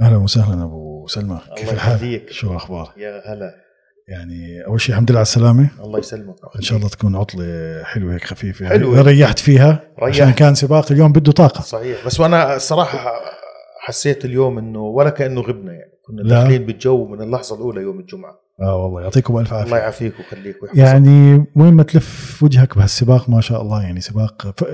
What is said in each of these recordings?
أهلا وسهلا أبو سلمى. كيف الله الحال؟ شو الأخبار؟ يا هلا. يعني أول شيء الحمد لله على السلامة. الله يسلمك. إن شاء الله تكون عطلة حلوة هيك خفيفة. يعني حلوة. ريحت فيها ريحت. عشان كان سباق اليوم بده طاقة. صحيح. بس وأنا الصراحة حسيت اليوم إنه ولا كأنه غبنا يعني. كنا. داخلين بالجو من اللحظة الأولى يوم الجمعة. آه والله يعطيكم ألف الله عافيه يعافيك ويخليك يعني وين ما تلف وجهك بهالسباق ما شاء الله يعني سباق. ف...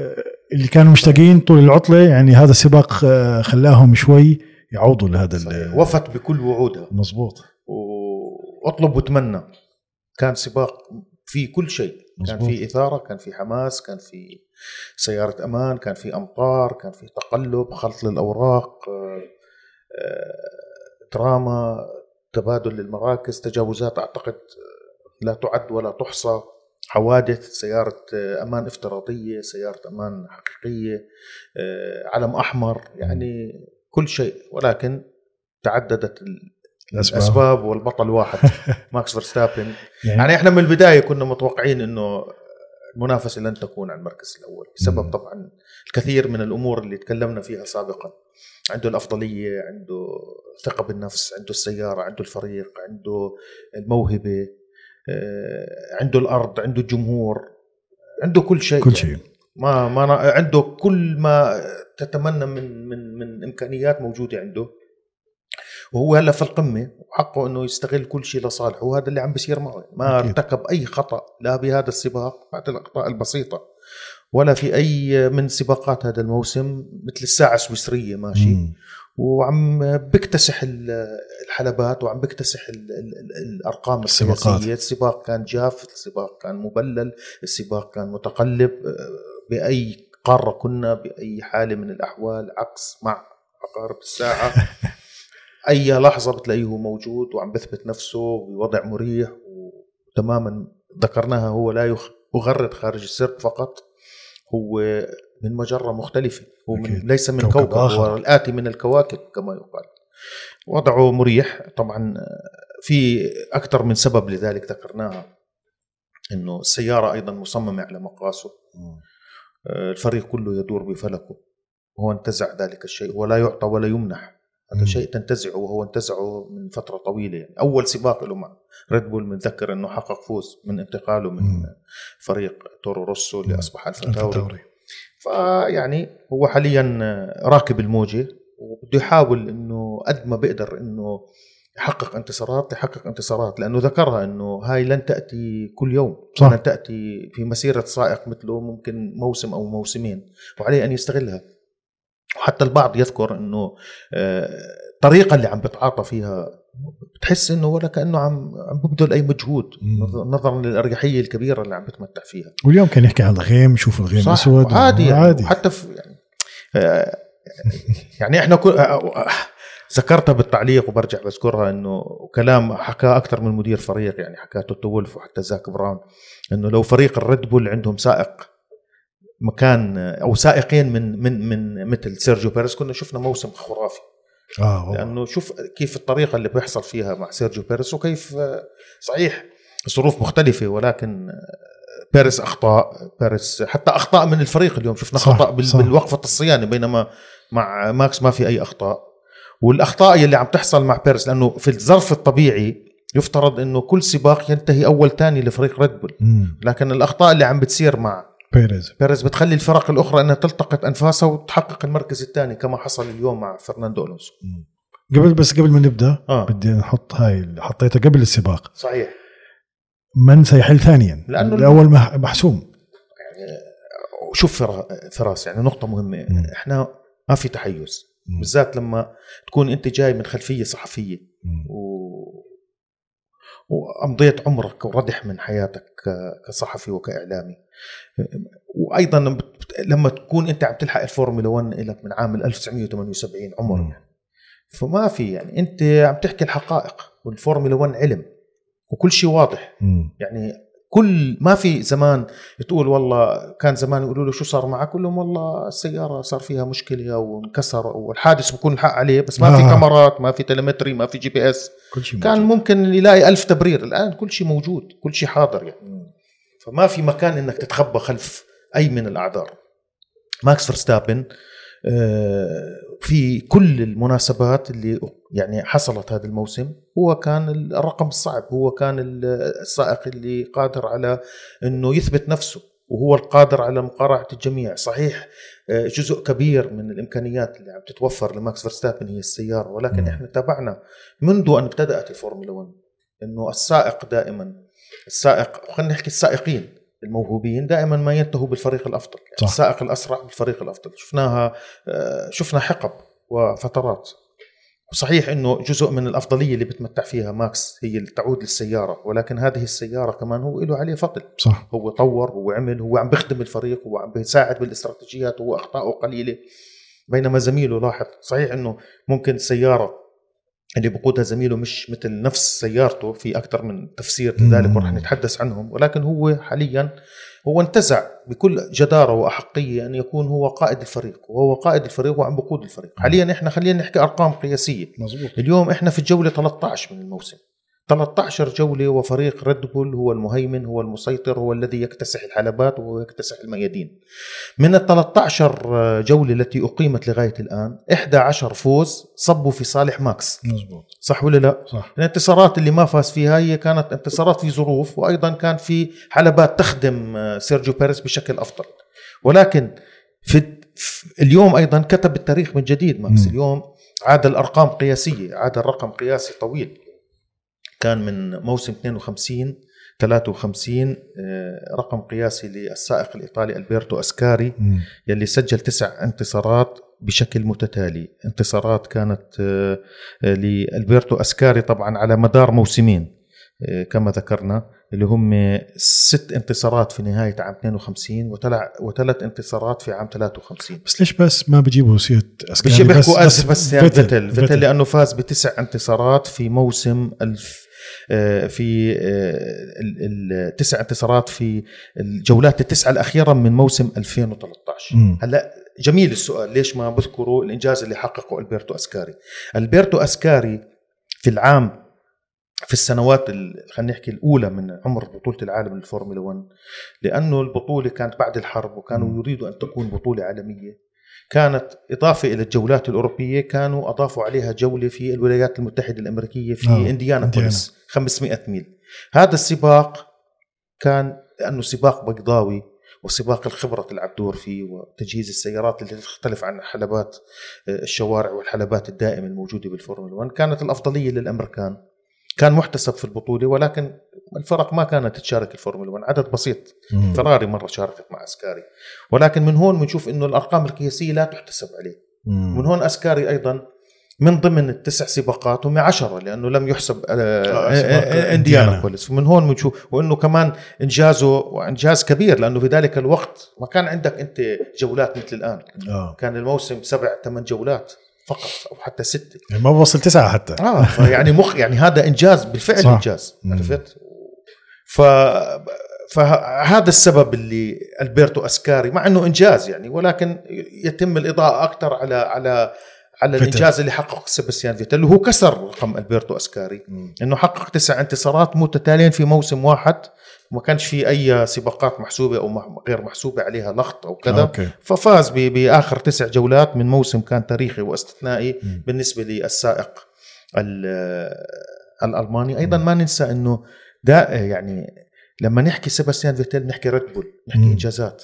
اللي كانوا مشتاقين طول العطلة يعني هذا السباق آه، خلاهم شوي يعوضوا لهذا صحيح. وفت بكل وعودها مظبوط وأطلب وأتمنى. كان سباق في كل شيء. كان مظبوط. في إثارة كان في حماس كان في سيارة أمان كان في أمطار كان في تقلب خلط للأوراق آه، آه، دراما تبادل للمراكز تجاوزات أعتقد لا تعد ولا تحصى حوادث سيارة أمان افتراضية سيارة أمان حقيقية آه، علم أحمر. يعني كل شيء ولكن تعددت ال- الأسباب الأسباب والبطل واحد ماكس فيرستابن يعني, يعني إحنا من البداية كنا متوقعين إنه المنافسة لن تكون على المركز الأول بسبب. طبعا الكثير من الأمور اللي تكلمنا فيها سابقا عنده الأفضلية عنده ثقة بالنفس عنده السيارة عنده الفريق عنده الموهبة آه، عنده الأرض عنده الجمهور عنده كل شيء كل يعني. ما ما عنده كل ما تتمنى من من من إمكانيات موجودة عنده وهو هلا في القمة وحقه إنه يستغل كل شيء لصالحه وهذا اللي عم بيصير معه ما أكيد. ارتكب أي خطأ لا بهذا السباق بعد الأخطاء البسيطة ولا في أي من سباقات هذا الموسم مثل الساعة السويسرية ماشي مم. وعم بيكتسح ال- الحلبات وعم بيكتسح ال- ال- ال- الأرقام السباقات. السباق كان جاف السباق كان مبلل السباق كان متقلب آه، بأي قارة كنا بأي حالة من الأحوال عكس مع عقارب الساعة أي لحظة بتلاقيه موجود وعم بثبت نفسه بوضع مريح وتماما ذكرناها هو لا يغرد خارج السرب فقط هو من مجرة مختلفة هو من. ليس من كوكب كوكب, آخر. هو الآتي من الكواكب كما يقال وضعه مريح طبعا في أكثر من سبب لذلك ذكرناها إنه السيارة أيضا مصممة على مقاسه. الفريق كله يدور بفلكه وهو انتزع ذلك الشيء ولا يعطى ولا يمنح هذا. شيء تنتزعه وهو انتزعه من فترة طويلة يعني أول سباق له مع ريد بول بنذكر إنه حقق فوز من انتقاله من مم. فريق تورو روسو اللي مم. اصبح الفا تاوري الفا تاوري فيعني هو حاليا راكب الموجة وبده يحاول إنه قد ما بيقدر إنه يحقق انتصارات يحقق انتصارات لأنه ذكرها إنه هاي لن تأتي كل يوم صح. لن تأتي في مسيرة سائق مثله ممكن موسم أو موسمين وعليه أن يستغلها وحتى البعض يذكر إنه آه، الطريقة اللي عم بتعاطى فيها بتحس إنه ولا كأنه عم عم ببذل أي مجهود. نظرا للأريحية الكبيرة اللي عم بتمتع فيها واليوم كان يحكي عن الغيم شوف الغيم اسود عادي يعني عادي حتى في يعني آه، يعني إحنا كل آه، ذكرتها بالتعليق وبرجع بذكرها إنه كلام حكاه أكثر من مدير فريق يعني حكاه توتو وولف وحتى زاك براون إنه لو فريق الريد بول عندهم سائق مكان أو سائقين من من من مثل سيرجيو بيريز كنا شفنا موسم خرافي. والله. لأنه شوف كيف الطريقة اللي بيحصل فيها مع سيرجيو بيريز وكيف آه، صحيح الظروف مختلفة ولكن آه، بيريز أخطاء بيريز حتى أخطاء من الفريق اليوم شفنا صح، خطا صح. بالوقفة الصيانة بينما مع ماكس ما في أي أخطاء. والأخطاء اللي عم تحصل مع بيريز لأنه في الظرف الطبيعي يفترض إنه كل سباق ينتهي أول ثاني لفريق ريد بول. لكن الأخطاء اللي عم بتصير مع بيريز. بيريز بتخلي الفرق الأخرى إنها تلتقط أنفاسها وتحقق المركز الثاني كما حصل اليوم مع فرناندو ألونسو. قبل بس قبل ما نبدأ آه. بدي نحط هاي اللي حطيتها قبل السباق. صحيح. من سيحل ثانيا؟ لأنه الأول مح- محسوم. شوف فرا- فراس يعني نقطة مهمة. مم. إحنا ما في تحيز. بالذات لما تكون أنت جاي من خلفية صحفية مم. و... وأمضيت عمرك وردح من حياتك كصحفي وكإعلامي وأيضا لما تكون أنت عم تلحق الفورمولا 1 لك من عام 1978 عمر. يعني فما في يعني أنت عم تحكي الحقائق والفورمولا 1 علم وكل شيء واضح مم. يعني كل ما في زمان تقول والله كان زمان يقولوا له شو صار معك؟ يقول لهم والله السيارة صار فيها مشكلة وانكسر والحادث بكون الحق عليه بس ما في آه. كاميرات ما في telemetry ما في GPS. كل شيء كان موجود. ممكن يلاقي ألف تبرير. الآن كل شيء موجود كل شيء حاضر يعني. فما في مكان إنك تتخبى خلف أي من الأعذار. ماكس فرستابن آه، في كل المناسبات اللي يعني حصلت هذا الموسم هو كان الرقم الصعب هو كان السائق اللي قادر على إنه يثبت نفسه وهو القادر على مقارعة الجميع صحيح آه، جزء كبير من الإمكانيات اللي عم تتوفر لماكس فيرستابن هي السيارة ولكن م. إحنا تابعنا منذ أن ابتدأت الفورمولا 1 إنه السائق دائما السائق خلينا نحكي السائقين الموهوبين دائما ما ينتهوا بالفريق الأفضل يعني صح. السائق الأسرع بالفريق الأفضل. شفناها آه، شفنا حقب وفترات. صحيح إنه جزء من الأفضلية اللي بتمتع فيها ماكس هي اللي تعود للسيارة ولكن هذه السيارة كمان هو له عليه فضل. صح. هو طور هو عمل هو عم بيخدم الفريق هو عم بيساعد بالاستراتيجيات هو اخطائه قليلة. بينما زميله لاحظ صحيح إنه ممكن السياره اللي بقودها زميله مش مثل نفس سيارته في أكثر من تفسير لذلك ورح نتحدث عنهم ولكن هو حاليا هو انتزع بكل جدارة وأحقية أن يكون هو قائد الفريق وهو قائد الفريق وعم بقود الفريق. حاليا إحنا خلينا نحكي أرقام قياسية. مزبوط. اليوم إحنا في الجولة 13 من الموسم. 13 جولة وفريق ريد بول هو المهيمن هو المسيطر هو الذي يكتسح الحلبات ويكتسح الميادين. من ال 13 جولة التي أقيمت لغاية الآن 11 فوز صبوا في صالح ماكس. مزبوط. صح ولا لا؟ صح. الانتصارات اللي ما فاز فيها هي كانت انتصارات في ظروف وأيضا كان في حلبات تخدم سيرجيو بيريز بشكل أفضل. ولكن في اليوم أيضا كتب التاريخ من جديد ماكس. م. اليوم عاد الأرقام قياسية عاد الرقم قياسي طويل. كان من موسم 52 53 آه، رقم قياسي للسائق الإيطالي ألبرتو أسكاري يلي سجل تسع انتصارات بشكل متتالي. انتصارات كانت آه، آه، لألبرتو أسكاري طبعا على مدار موسمين كما ذكرنا اللي هم ست انتصارات في نهاية عام 52 وثلاث انتصارات في عام 53 بس ليش بس ما بجيبوا سيرة أسكاري؟ بس بيحكوا بس, بس, بس فيتل فيتل لأنه فاز بتسع انتصارات في موسم في آه، التسع انتصارات في الجولات التسعة الأخيرة من موسم 2013 م. هلا جميل السؤال ليش ما بذكروا الإنجاز اللي حققه ألبرتو أسكاري؟ ألبرتو أسكاري في العام في السنوات خلينا نحكي الأولى من عمر بطولة العالم للفورمولا 1 لأنه البطولة كانت بعد الحرب وكانوا يريدوا أن تكون بطولة عالمية. كانت إضافة إلى الجولات الأوروبية كانوا أضافوا عليها جولة في الولايات المتحدة الأمريكية في آه. إنديانابوليس 500 ميل. هذا السباق كان لأنه سباق بيضاوي وسباق الخبرة تلعب دور فيه وتجهيز السيارات اللي تختلف عن حلبات آه، الشوارع والحلبات الدائمة الموجودة بالفورمولا 1 كانت الأفضلية للأمريكان. كان محتسب في البطولة ولكن الفرق ما كانت تشارك الفورمولا 1 عدد بسيط. مم. فراري مرة شاركت مع أسكاري. ولكن من هون بنشوف أنه الأرقام القياسية لا تحتسب عليه. مم. من هون أسكاري أيضا من ضمن التسع سباقات هم عشرة لأنه لم يحسب آه، آه، آه، إنديانابوليس ومن هون بنشوف وأنه كمان إنجازه وإنجاز كبير لأنه في ذلك الوقت ما كان عندك أنت جولات مثل الآن. آه. كان الموسم سبع ثمان جولات فقط أو حتى ستة. يعني ما بوصل تسعة حتى. آه يعني مخ يعني هذا إنجاز بالفعل صح. إنجاز. عرفت؟ ف فهذا السبب اللي ألبرتو أسكاري مع إنه إنجاز يعني ولكن يتم الإضاءة أكثر على على على فيتل. الإنجاز اللي حققه سيباستيان فيتل اللي هو كسر رقم ألبرتو أسكاري م. إنه حقق تسع انتصارات متتالية في موسم واحد وما كانش في أي سباقات محسوبة أو غير محسوبة عليها لغط أو كذا أوكي. ففاز بآخر تسع جولات من موسم كان تاريخي واستثنائي م. بالنسبة للسائق الألماني أيضا ما ننسى إنه ده يعني لما نحكي سيباستيان فيتيل نحكي ريد بول نحكي م. إنجازات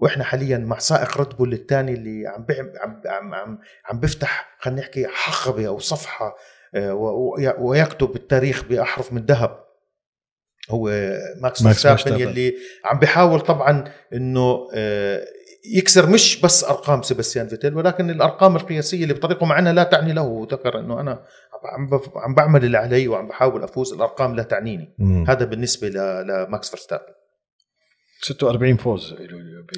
وإحنا حاليا مع سائق ريد بول الثاني اللي عم عم عم عم, عم بيفتح خلينا نحكي حقبة أو صفحة آه، ويكتب التاريخ بأحرف من ذهب. هو ماكس فيرستابن يلي عم بيحاول طبعا إنه آه، يكسر مش بس أرقام سيباستيان فيتيل ولكن الأرقام القياسية اللي بطريقه معينه لا تعني له وذكر إنه أنا عم عم بعمل اللي علي وعم بحاول أفوز الأرقام لا تعنيني. مم. هذا بالنسبة لماكس فيرستابن. 46 فوز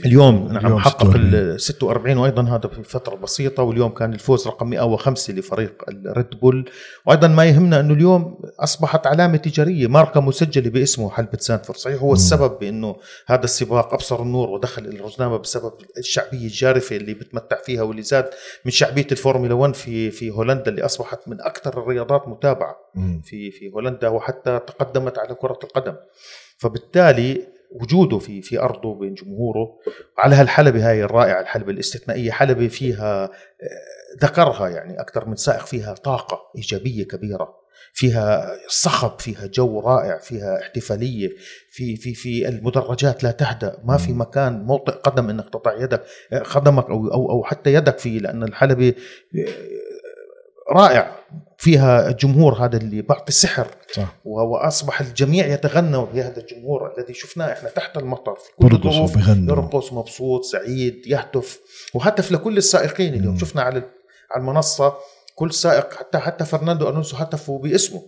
اليوم. نعم حقق ال 46 وأيضا هذا في فترة بسيطة واليوم كان الفوز رقم 105 لفريق الريد بول وأيضا ما يهمنا إنه اليوم أصبحت علامة تجارية ماركة مسجلة باسمه حلبة زاندفورت صحيح هو السبب بإنه هذا السباق أبصر النور ودخل الرزنامة بسبب الشعبية الجارفة اللي بتمتع فيها واللي زاد من شعبية الفورمولا 1 في في هولندا اللي أصبحت من أكثر الرياضات متابعة في في هولندا وحتى تقدمت على كرة القدم. فبالتالي وجوده في في أرضه بين جمهوره على هالحلبة هاي الرائعة الحلبة الاستثنائية حلبة فيها آه، ذكرها يعني أكثر من سائق فيها طاقة إيجابية كبيرة فيها صخب فيها جو رائع فيها احتفالية في في في المدرجات لا تهدأ ما في مكان موطئ قدم إنك تضع يدك قدمك أو أو أو حتى يدك فيه لأن الحلبة رائع. فيها الجمهور هذا اللي بعطي سحر صح. وأصبح الجميع يتغنى بهذا الجمهور الذي شفناه إحنا تحت المطر في كل الظروف يرقص مبسوط سعيد يهتف. وهتف لكل السائقين اليوم. شفنا على على المنصة كل سائق حتى حتى فرناندو ألونسو هتفوا باسمه.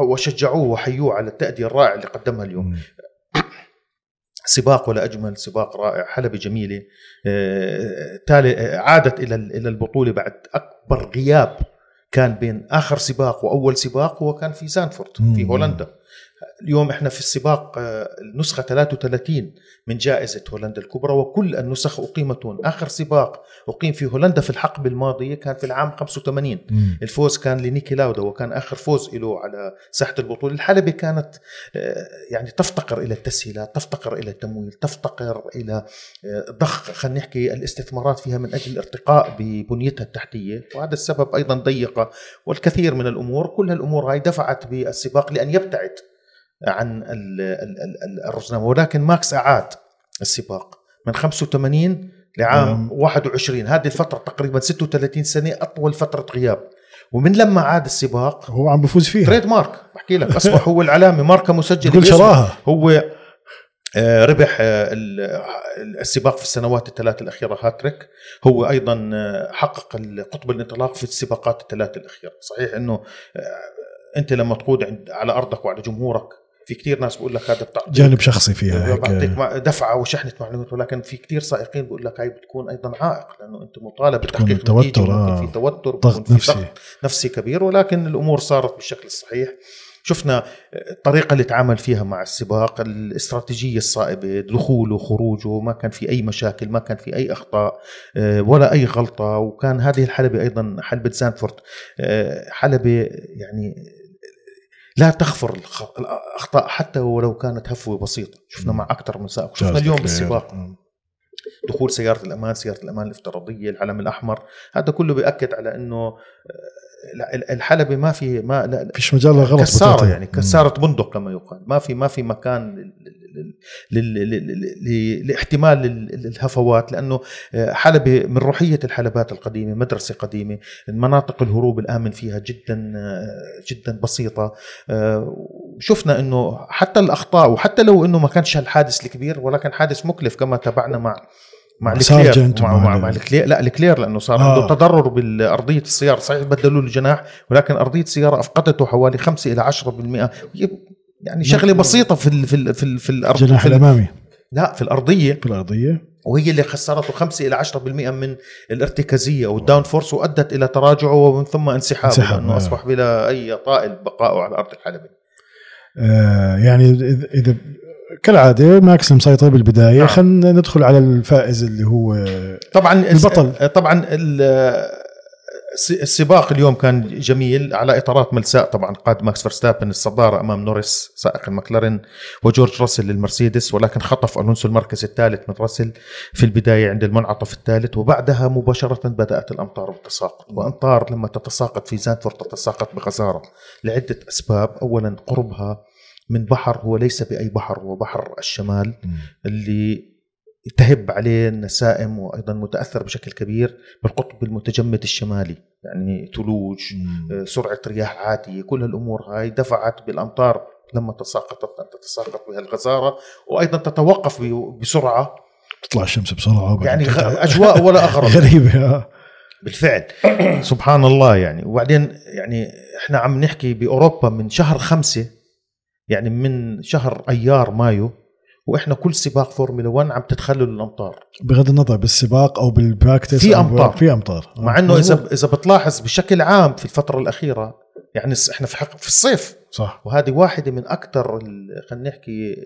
وشجعوه وحيوه على التأدية الرائعة اللي قدمها اليوم. سباق ولا أجمل سباق رائع حلبة جميلة آه، تالي آه، عادت إلى إلى البطولة بعد أكبر غياب كان بين آخر سباق وأول سباق هو كان في زانفورد في هولندا. اليوم إحنا في السباق آه، النسخة 33 من جائزة هولندا الكبرى وكل النسخ اقيمت هون آخر سباق أقيم في هولندا في الحقبه الماضية كان في العام 85 مم. الفوز كان لنيكي لاودا وكان آخر فوز له على ساحة البطولة. الحلبة كانت آه، يعني تفتقر إلى التسهيلات تفتقر إلى التمويل تفتقر إلى آه، ضخ خلينا نحكي الاستثمارات فيها من أجل الارتقاء ببنيتها التحتية. وهذا السبب أيضا ضيقه والكثير من الأمور كل هالامور هاي دفعت بالسباق لأن يبتعد عن الرزنامه ولكن ماكس أعاد السباق من 85 لعام نعم. 21 هذه الفترة تقريبا 36 سنة أطول فترة غياب. ومن لما عاد السباق هو عم بفوز فيها. تريد مارك. بحكي لك. أصبح هو العلامة. ماركة مسجله باسمه. شراهة. هو آه، ربح آه، ال- السباق في السنوات الثلاث الأخيرة. هاتريك هو أيضا آه، حقق قطب الانطلاق في السباقات الثلاث الأخيرة. صحيح أنه أنت لما تقود على أرضك وعلى جمهورك في كتير ناس بقول لك هذا بتعطيك جانب شخصي فيها مع- دفعة وشحنة معلومات ولكن في كتير سائقين بقول لك هاي بتكون أيضا عائق لأنه أنت مطالب بتكون بتحقيق توتر، آه. في توتر ضغط نفسي. ضغط نفسي كبير ولكن الأمور صارت بالشكل الصحيح شفنا الطريقة اللي تعامل فيها مع السباق الاستراتيجية الصائبة دخوله خروجه ما كان في أي مشاكل ما كان في أي أخطاء آه، ولا أي غلطة وكان هذه الحلبة أيضا حلبة زانفورد آه، حلبة يعني لا تغفر الأخطاء حتى ولو كانت هفوة بسيطة. شفنا مع أكثر من سائق. شفنا اليوم بالسباق. دخول سيارة الأمان سيارة الأمان الافتراضية العلم الأحمر. هذا كله بيأكد على أنه آه، الحلبة ما في ما لا فيش مجال للغلط كسارة. يعني كسارة بندق كما يقال. ما في ما في مكان لاحتمال ال- الهفوات لأنه آه، حلبة من روحية الحلبات القديمة مدرسة قديمة مناطق الهروب الآمن فيها جدا آه، جدا بسيطة. آه، شفنا إنه حتى الأخطاء وحتى لو إنه ما كانش الحادث الكبير ولكن حادث مكلف كما تابعنا مع مع لوكلير. مع, مع, مع لوكلير. لا لوكلير لأنه صار آه. عنده تضرر بالأرضية السيارة. صحيح بدلوا له جناح ولكن أرضية السيارة أفقدته حوالي 5 إلى 10% يعني شغلة بسيطة في ال في ال في, ال في الأرض الجناح الأمامي لا في الأرضية في الأرضية وهي اللي خسرته 5 إلى 10% من الارتكازية وال downforce وأدت إلى تراجعه ومن ثم انسحابه انسحاب، لأنه آه. أصبح بلا أي طائل بقائه على ارض الحلبه آه يعني اذا كالعادة ماكس مسيطر بالبداية نعم. خلينا ندخل على الفائز اللي هو طبعا البطل. طبعا ال- السباق اليوم كان جميل على إطارات ملساء طبعا قاد ماكس فيرستابن الصدارة أمام نوريس سائق المكلارين وجورج راسل للمرسيدس ولكن خطف ألونسو المركز الثالث من راسل في البداية عند المنعطف الثالث وبعدها مباشرة بدأت الأمطار بالتساقط. وأمطار لما تتساقط في زاندفورت تتساقط بغزاره لعدة أسباب. اولا قربها من بحر هو ليس بأي بحر هو بحر الشمال اللي تهب عليه النسائم وأيضا متأثر بشكل كبير بالقطب المتجمد الشمالي يعني ثلوج آه، سرعة رياح عاتيه كل هالأمور هاي دفعت بالأمطار لما تساقطت ان تتساقط بها الغزارة وأيضا تتوقف بسرعة. تطلع الشمس بسرعة يعني أجواء ولا اغرب غريبة آه. بالفعل. سبحان الله يعني. وبعدين يعني إحنا عم نحكي بأوروبا من شهر خمسة يعني من شهر أيار مايو وإحنا كل سباق فورمولا 1 عم تتخلل الأمطار. بغض النظر بالسباق أو بال practice في أو أمطار. في أمطار. آه. مع إنه. إذا إذا بتلاحظ بشكل عام في الفترة الأخيرة يعني إحنا في حق في الصيف. صح. وهذه واحدة من أكثر خلينا نحكي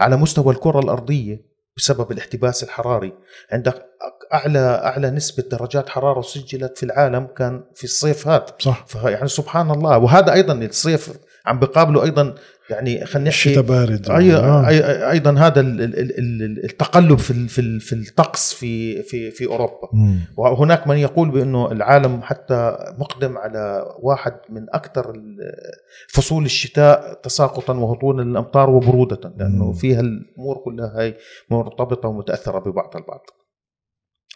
على مستوى الكرة الأرضية بسبب الاحتباس الحراري. عندك اعلى أعلى نسبة درجات حرارة سجلت في العالم كان في الصيف هذا. صح. فيعني سبحان الله. وهذا أيضا الصيف عم بقابله أيضا يعني خلينا نحكي الشتاء بارد أي آه. أيضا هذا ال- ال- ال- ال- التقلب في في في الطقس في في في أوروبا مم. وهناك من يقول بأنه العالم حتى مقدم على واحد من أكثر فصول الشتاء تساقطا وهطولا للامطار وبرودة لأنه مم. فيها الأمور كلها هي مرتبطة ومتأثرة ببعض البعض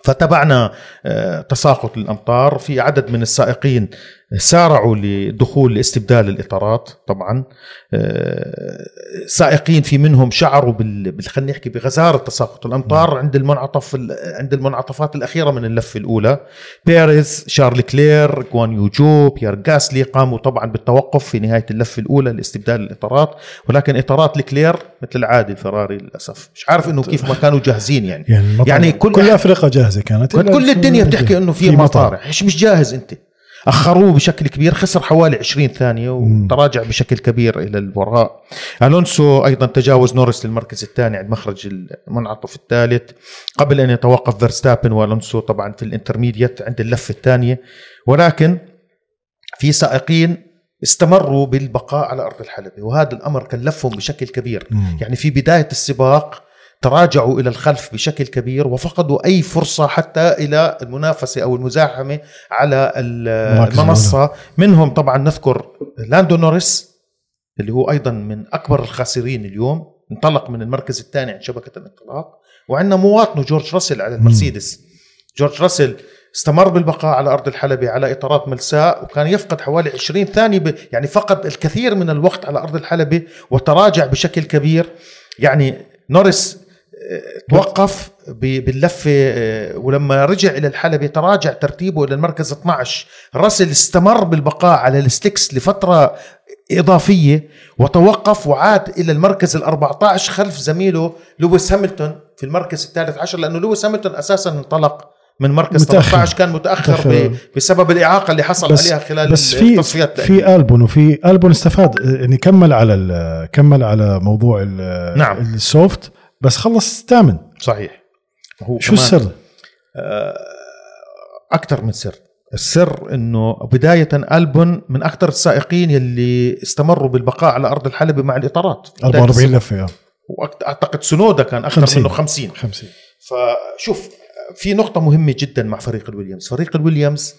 فتبعنا آه، تساقط الأمطار في عدد من السائقين سارعوا لدخول لاستبدال الإطارات طبعا آه، سائقين في منهم شعروا بال خلينا نحكي بغزارة تساقط الأمطار عند المنعطف ال- عند المنعطفات الأخيرة من اللفة الأولى. بيريز شارل لوكلير جوانيو جو بيير غاسلي قاموا طبعا بالتوقف في نهاية اللفة الأولى لاستبدال الإطارات ولكن إطارات لوكلير مثل العادة الفراري للأسف. مش عارف إنه كيف ما كانوا جاهزين يعني. يعني, يعني كل كل الفرق جاهزة كانت كل, الدنيا بتحكي إنه في أمطار. مش مش جاهز أنت؟ أخروه بشكل كبير خسر حوالي 20 ثانية. وتراجع بشكل كبير إلى الوراء ألونسو أيضا تجاوز نوريس للمركز الثاني عند مخرج المنعطف الثالث قبل أن يتوقف فيرستابن وألونسو طبعا في ال intermediate عند اللفة الثانية ولكن في سائقين استمروا بالبقاء على أرض الحلبة وهذا الأمر كلفهم بشكل كبير مم. يعني في بداية السباق تراجعوا إلى الخلف بشكل كبير وفقدوا أي فرصة حتى إلى المنافسة أو المزاحمة على ال- مراكز المنصة منهم طبعا نذكر لاندو نوريس اللي هو أيضا من أكبر الخاسرين اليوم انطلق من المركز الثاني عند شبكة الانطلاق. وعندنا مواطنه جورج راسل على المرسيدس. جورج راسل استمر بالبقاء على أرض الحلبة على إطارات ملساء وكان يفقد حوالي 20 ثانية ب... يعني فقد الكثير من الوقت على أرض الحلبة وتراجع بشكل كبير. يعني نورس توقف ب- باللفه آه، ولما رجع إلى الحلبة تراجع ترتيبه إلى المركز 12 راسل استمر بالبقاء على الستيكس لفترة إضافية وتوقف وعاد إلى المركز ال 14 خلف زميله لويس هاميلتون في المركز الثالث عشر لأنه لويس هاميلتون أساسا انطلق من مركز متأخر. 13 كان متأخر متأخر. ب- بسبب الإعاقة اللي حصل بس عليها خلال بس في التصفيات في ألبون وفي ألبون استفاد يعني كمل على كمل على موضوع نعم. ال soft بس خلص ثامن. صحيح. هو شو السر؟ أكثر من سر. السر إنه بداية البون من أكثر السائقين يلي استمروا بالبقاء على أرض الحلبة مع الإطارات. 44 لفة آه. وأعتقد سنودا كان أكثر 50. منه 50 50 فشوف في نقطة مهمة جدا مع فريق الويليامز، فريق الويليامز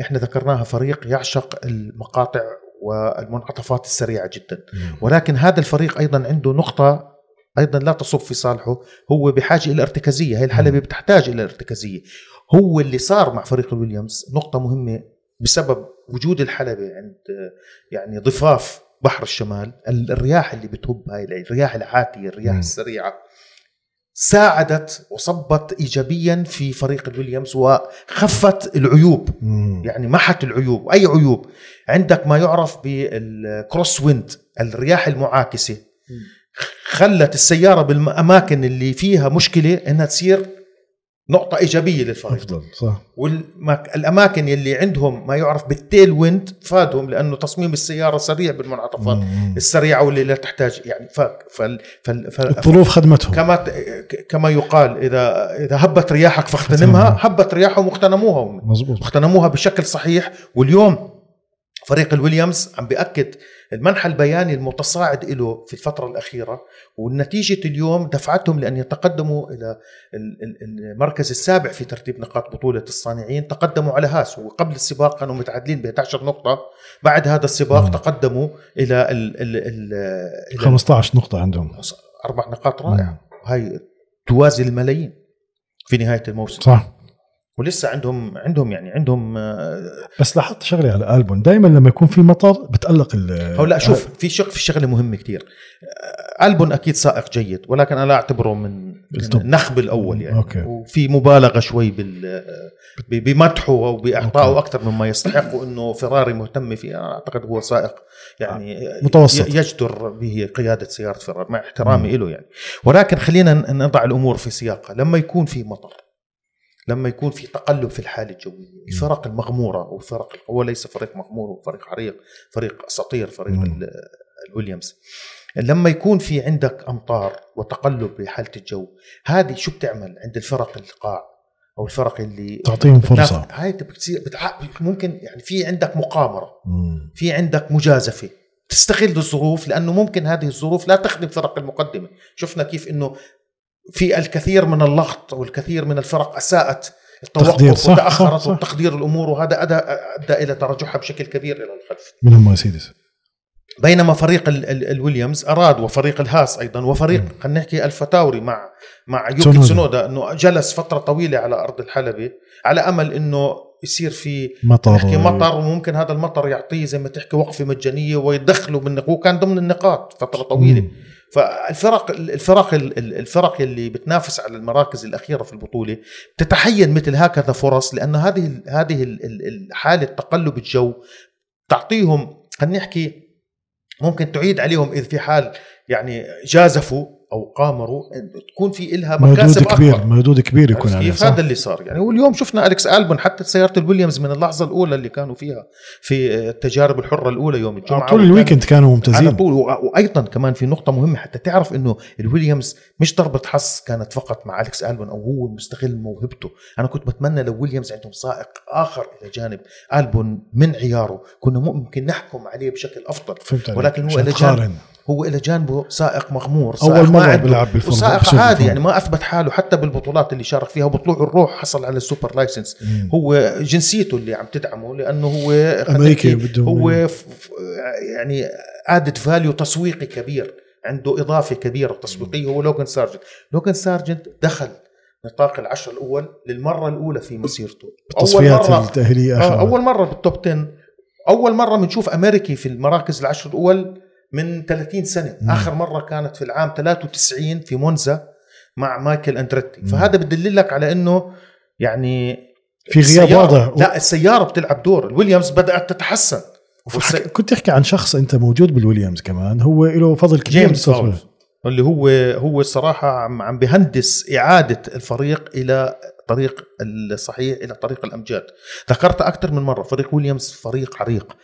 إحنا ذكرناها فريق يعشق المقاطع والمنعطفات السريعة جدا، ولكن هذا الفريق أيضا عنده نقطة أيضا لا تصب في صالحه، هو بحاجة إلى ارتكازية، هي الحلبة بتحتاج إلى ارتكازية. هو اللي صار مع فريق الويليامز نقطة مهمة بسبب وجود الحلبة عند يعني ضفاف بحر الشمال، الرياح اللي بتهب هاي الرياح العاتية، الرياح مم. السريعة ساعدت وصبت ايجابيا في فريق الويليامز وخفت العيوب مم. يعني محت العيوب أي عيوب عندك ما يعرف بال cross wind الرياح المعاكسة خلت السيارة بالأماكن اللي فيها مشكلة إنها تصير نقطة إيجابية للفريق أفضل صح. والاماكن اللي عندهم ما يعرف بال tail wind فادهم لأنه تصميم السيارة سريع بالمنعطفات. مم. السريعة واللي لا تحتاج يعني ف... فال... فال... فال... الظروف خدمتهم. كما كما يقال اذا إذا هبت رياحك فاغتنمها هبت رياحهم واغتنموها مزبوط واغتنموها بشكل صحيح. واليوم فريق الويليامز عم بيأكد المنحى البياني المتصاعد له في الفترة الأخيرة والنتيجة اليوم دفعتهم لأن يتقدموا إلى ال- ال- المركز السابع في ترتيب نقاط بطولة الصانعين تقدموا على هاس وقبل السباق كانوا متعادلين ب 11 نقطة بعد هذا السباق مم. تقدموا إلى ال ال ال إلى 15 نقطة عندهم. أربع نقاط رائعة. هاي توازي الملايين في نهاية الموسم. صح. ولسه عندهم عندهم يعني عندهم آه، بس لاحظت شغلة على البون دائما لما يكون في مطر بتقلق ال هو لا شوف في شق في شغلة مهمة كثير البون أكيد سائق جيد ولكن أنا لا أعتبره من. النخب الأول يعني أوكي. وفي مبالغة شوي بال بمدحه أو بإعطائه. أكثر مما يستحق وانه فيراري مهتم فيه أنا أعتقد هو سائق يعني متوسط. يجدر به قيادة سيارة فيراري مع احترامي له يعني ولكن خلينا نضع الأمور في سياقها لما يكون في مطر لما يكون في تقلب في الحالة الجوية الفرق المغمورة والفرق هو ليس فريق مغمور هو فريق عريق فريق أساطير فريق الويليامز لما يكون في عندك أمطار وتقلب بحاله الجو هذه شو بتعمل عند الفرق القاع أو الفرق اللي تعطيهم فرصة. هاي بتصير بتع... ممكن يعني في عندك مقامرة مم. في عندك مجازفة. تستغل الظروف لأنه ممكن هذه الظروف لا تخدم فرق المقدمة. شفنا كيف إنه في الكثير من اللغط والكثير من الفرق أساءت التوقف صح، وتأخرت صح،. وتقدير الأمور وهذا أدى أدى إلى تراجعها بشكل كبير إلى الخلف منهم مرسيدس بينما فريق ال ال الويليامز أراد وفريق الهاس أيضا وفريق خلينا نحكي الفتاوري مع مع يوكي تسونودا. إنه جلس فترة طويلة على أرض الحلبة على أمل إنه يصير في مطر نحكي مطر وممكن هذا المطر يعطيه زي ما تحكي وقفة مجانية ويدخله من هو كان ضمن النقاط فترة طويلة مم. فالفرق الفرق الفرق اللي بتنافس على المراكز الأخيرة في البطولة تتحين مثل هكذا فرص لأنه هذه هذه ال- ال- حالة تقلب الجو تعطيهم خلينا نحكي ممكن تعيد عليهم إذا في حال يعني جازفوا أو قامروا تكون في إلها مردود مكاسب كبير أكبر. مردود كبير يكون عرفت عليه كيف؟ صح؟ هذا اللي صار يعني. واليوم شفنا أليكس البون حتى سيارة الويليامز من اللحظة الأولى اللي كانوا فيها في التجارب الحرة الأولى يوم الجمعة على طول ال weekend كانوا على ممتازين. طول. و- وأيضا كمان في نقطة مهمة حتى تعرف إنه الويليامز مش ضربة حظ كانت فقط مع أليكس البون أو هو مستغل موهبته. أنا كنت بتمنى لو ويليامز عندهم سائق آخر إلى جانب البون من عياره كنا ممكن نحكم عليه بشكل أفضل. ولكن هو إلى جانب. هو إلى جانبه سائق مغمور سائق مرة عنده- بيلعب بالفورمولا وسائق عادي. يعني ما أثبت حاله حتى بالبطولات اللي شارك فيها وبطلوع الروح حصل على ال super licence. مم. هو جنسيته اللي عم تدعمه لأنه هو أمريكي بدهم هو يعني added value تسويقي كبير عنده إضافة كبيرة تسويقية هو لوغان سارجنت. لوغان سارجنت دخل نطاق العشر الأول للمرة الأولى في مسيرته. التصفيات التأهيلية آخر آه أول مرة. بال top 10 أول مرة بنشوف أمريكي في المراكز العشر الأول من 30 سنة. مم. آخر مرة كانت في العام 93 في مونزا مع مايكل أندريتي. مم. فهذا بدل لك على إنه يعني في غياب واضح. لا السيارة بتلعب دور. الويليامز بدأت تتحسن. والس- كنت تحكي عن شخص أنت موجود بالويليامز كمان هو له فضل كبير جيمس اللي هو هو الصراحة عم عم بهندس إعادة الفريق إلى طريق الصحيح إلى طريق الأمجاد. ذكرت أكثر من مرة فريق ويليامز فريق عريق.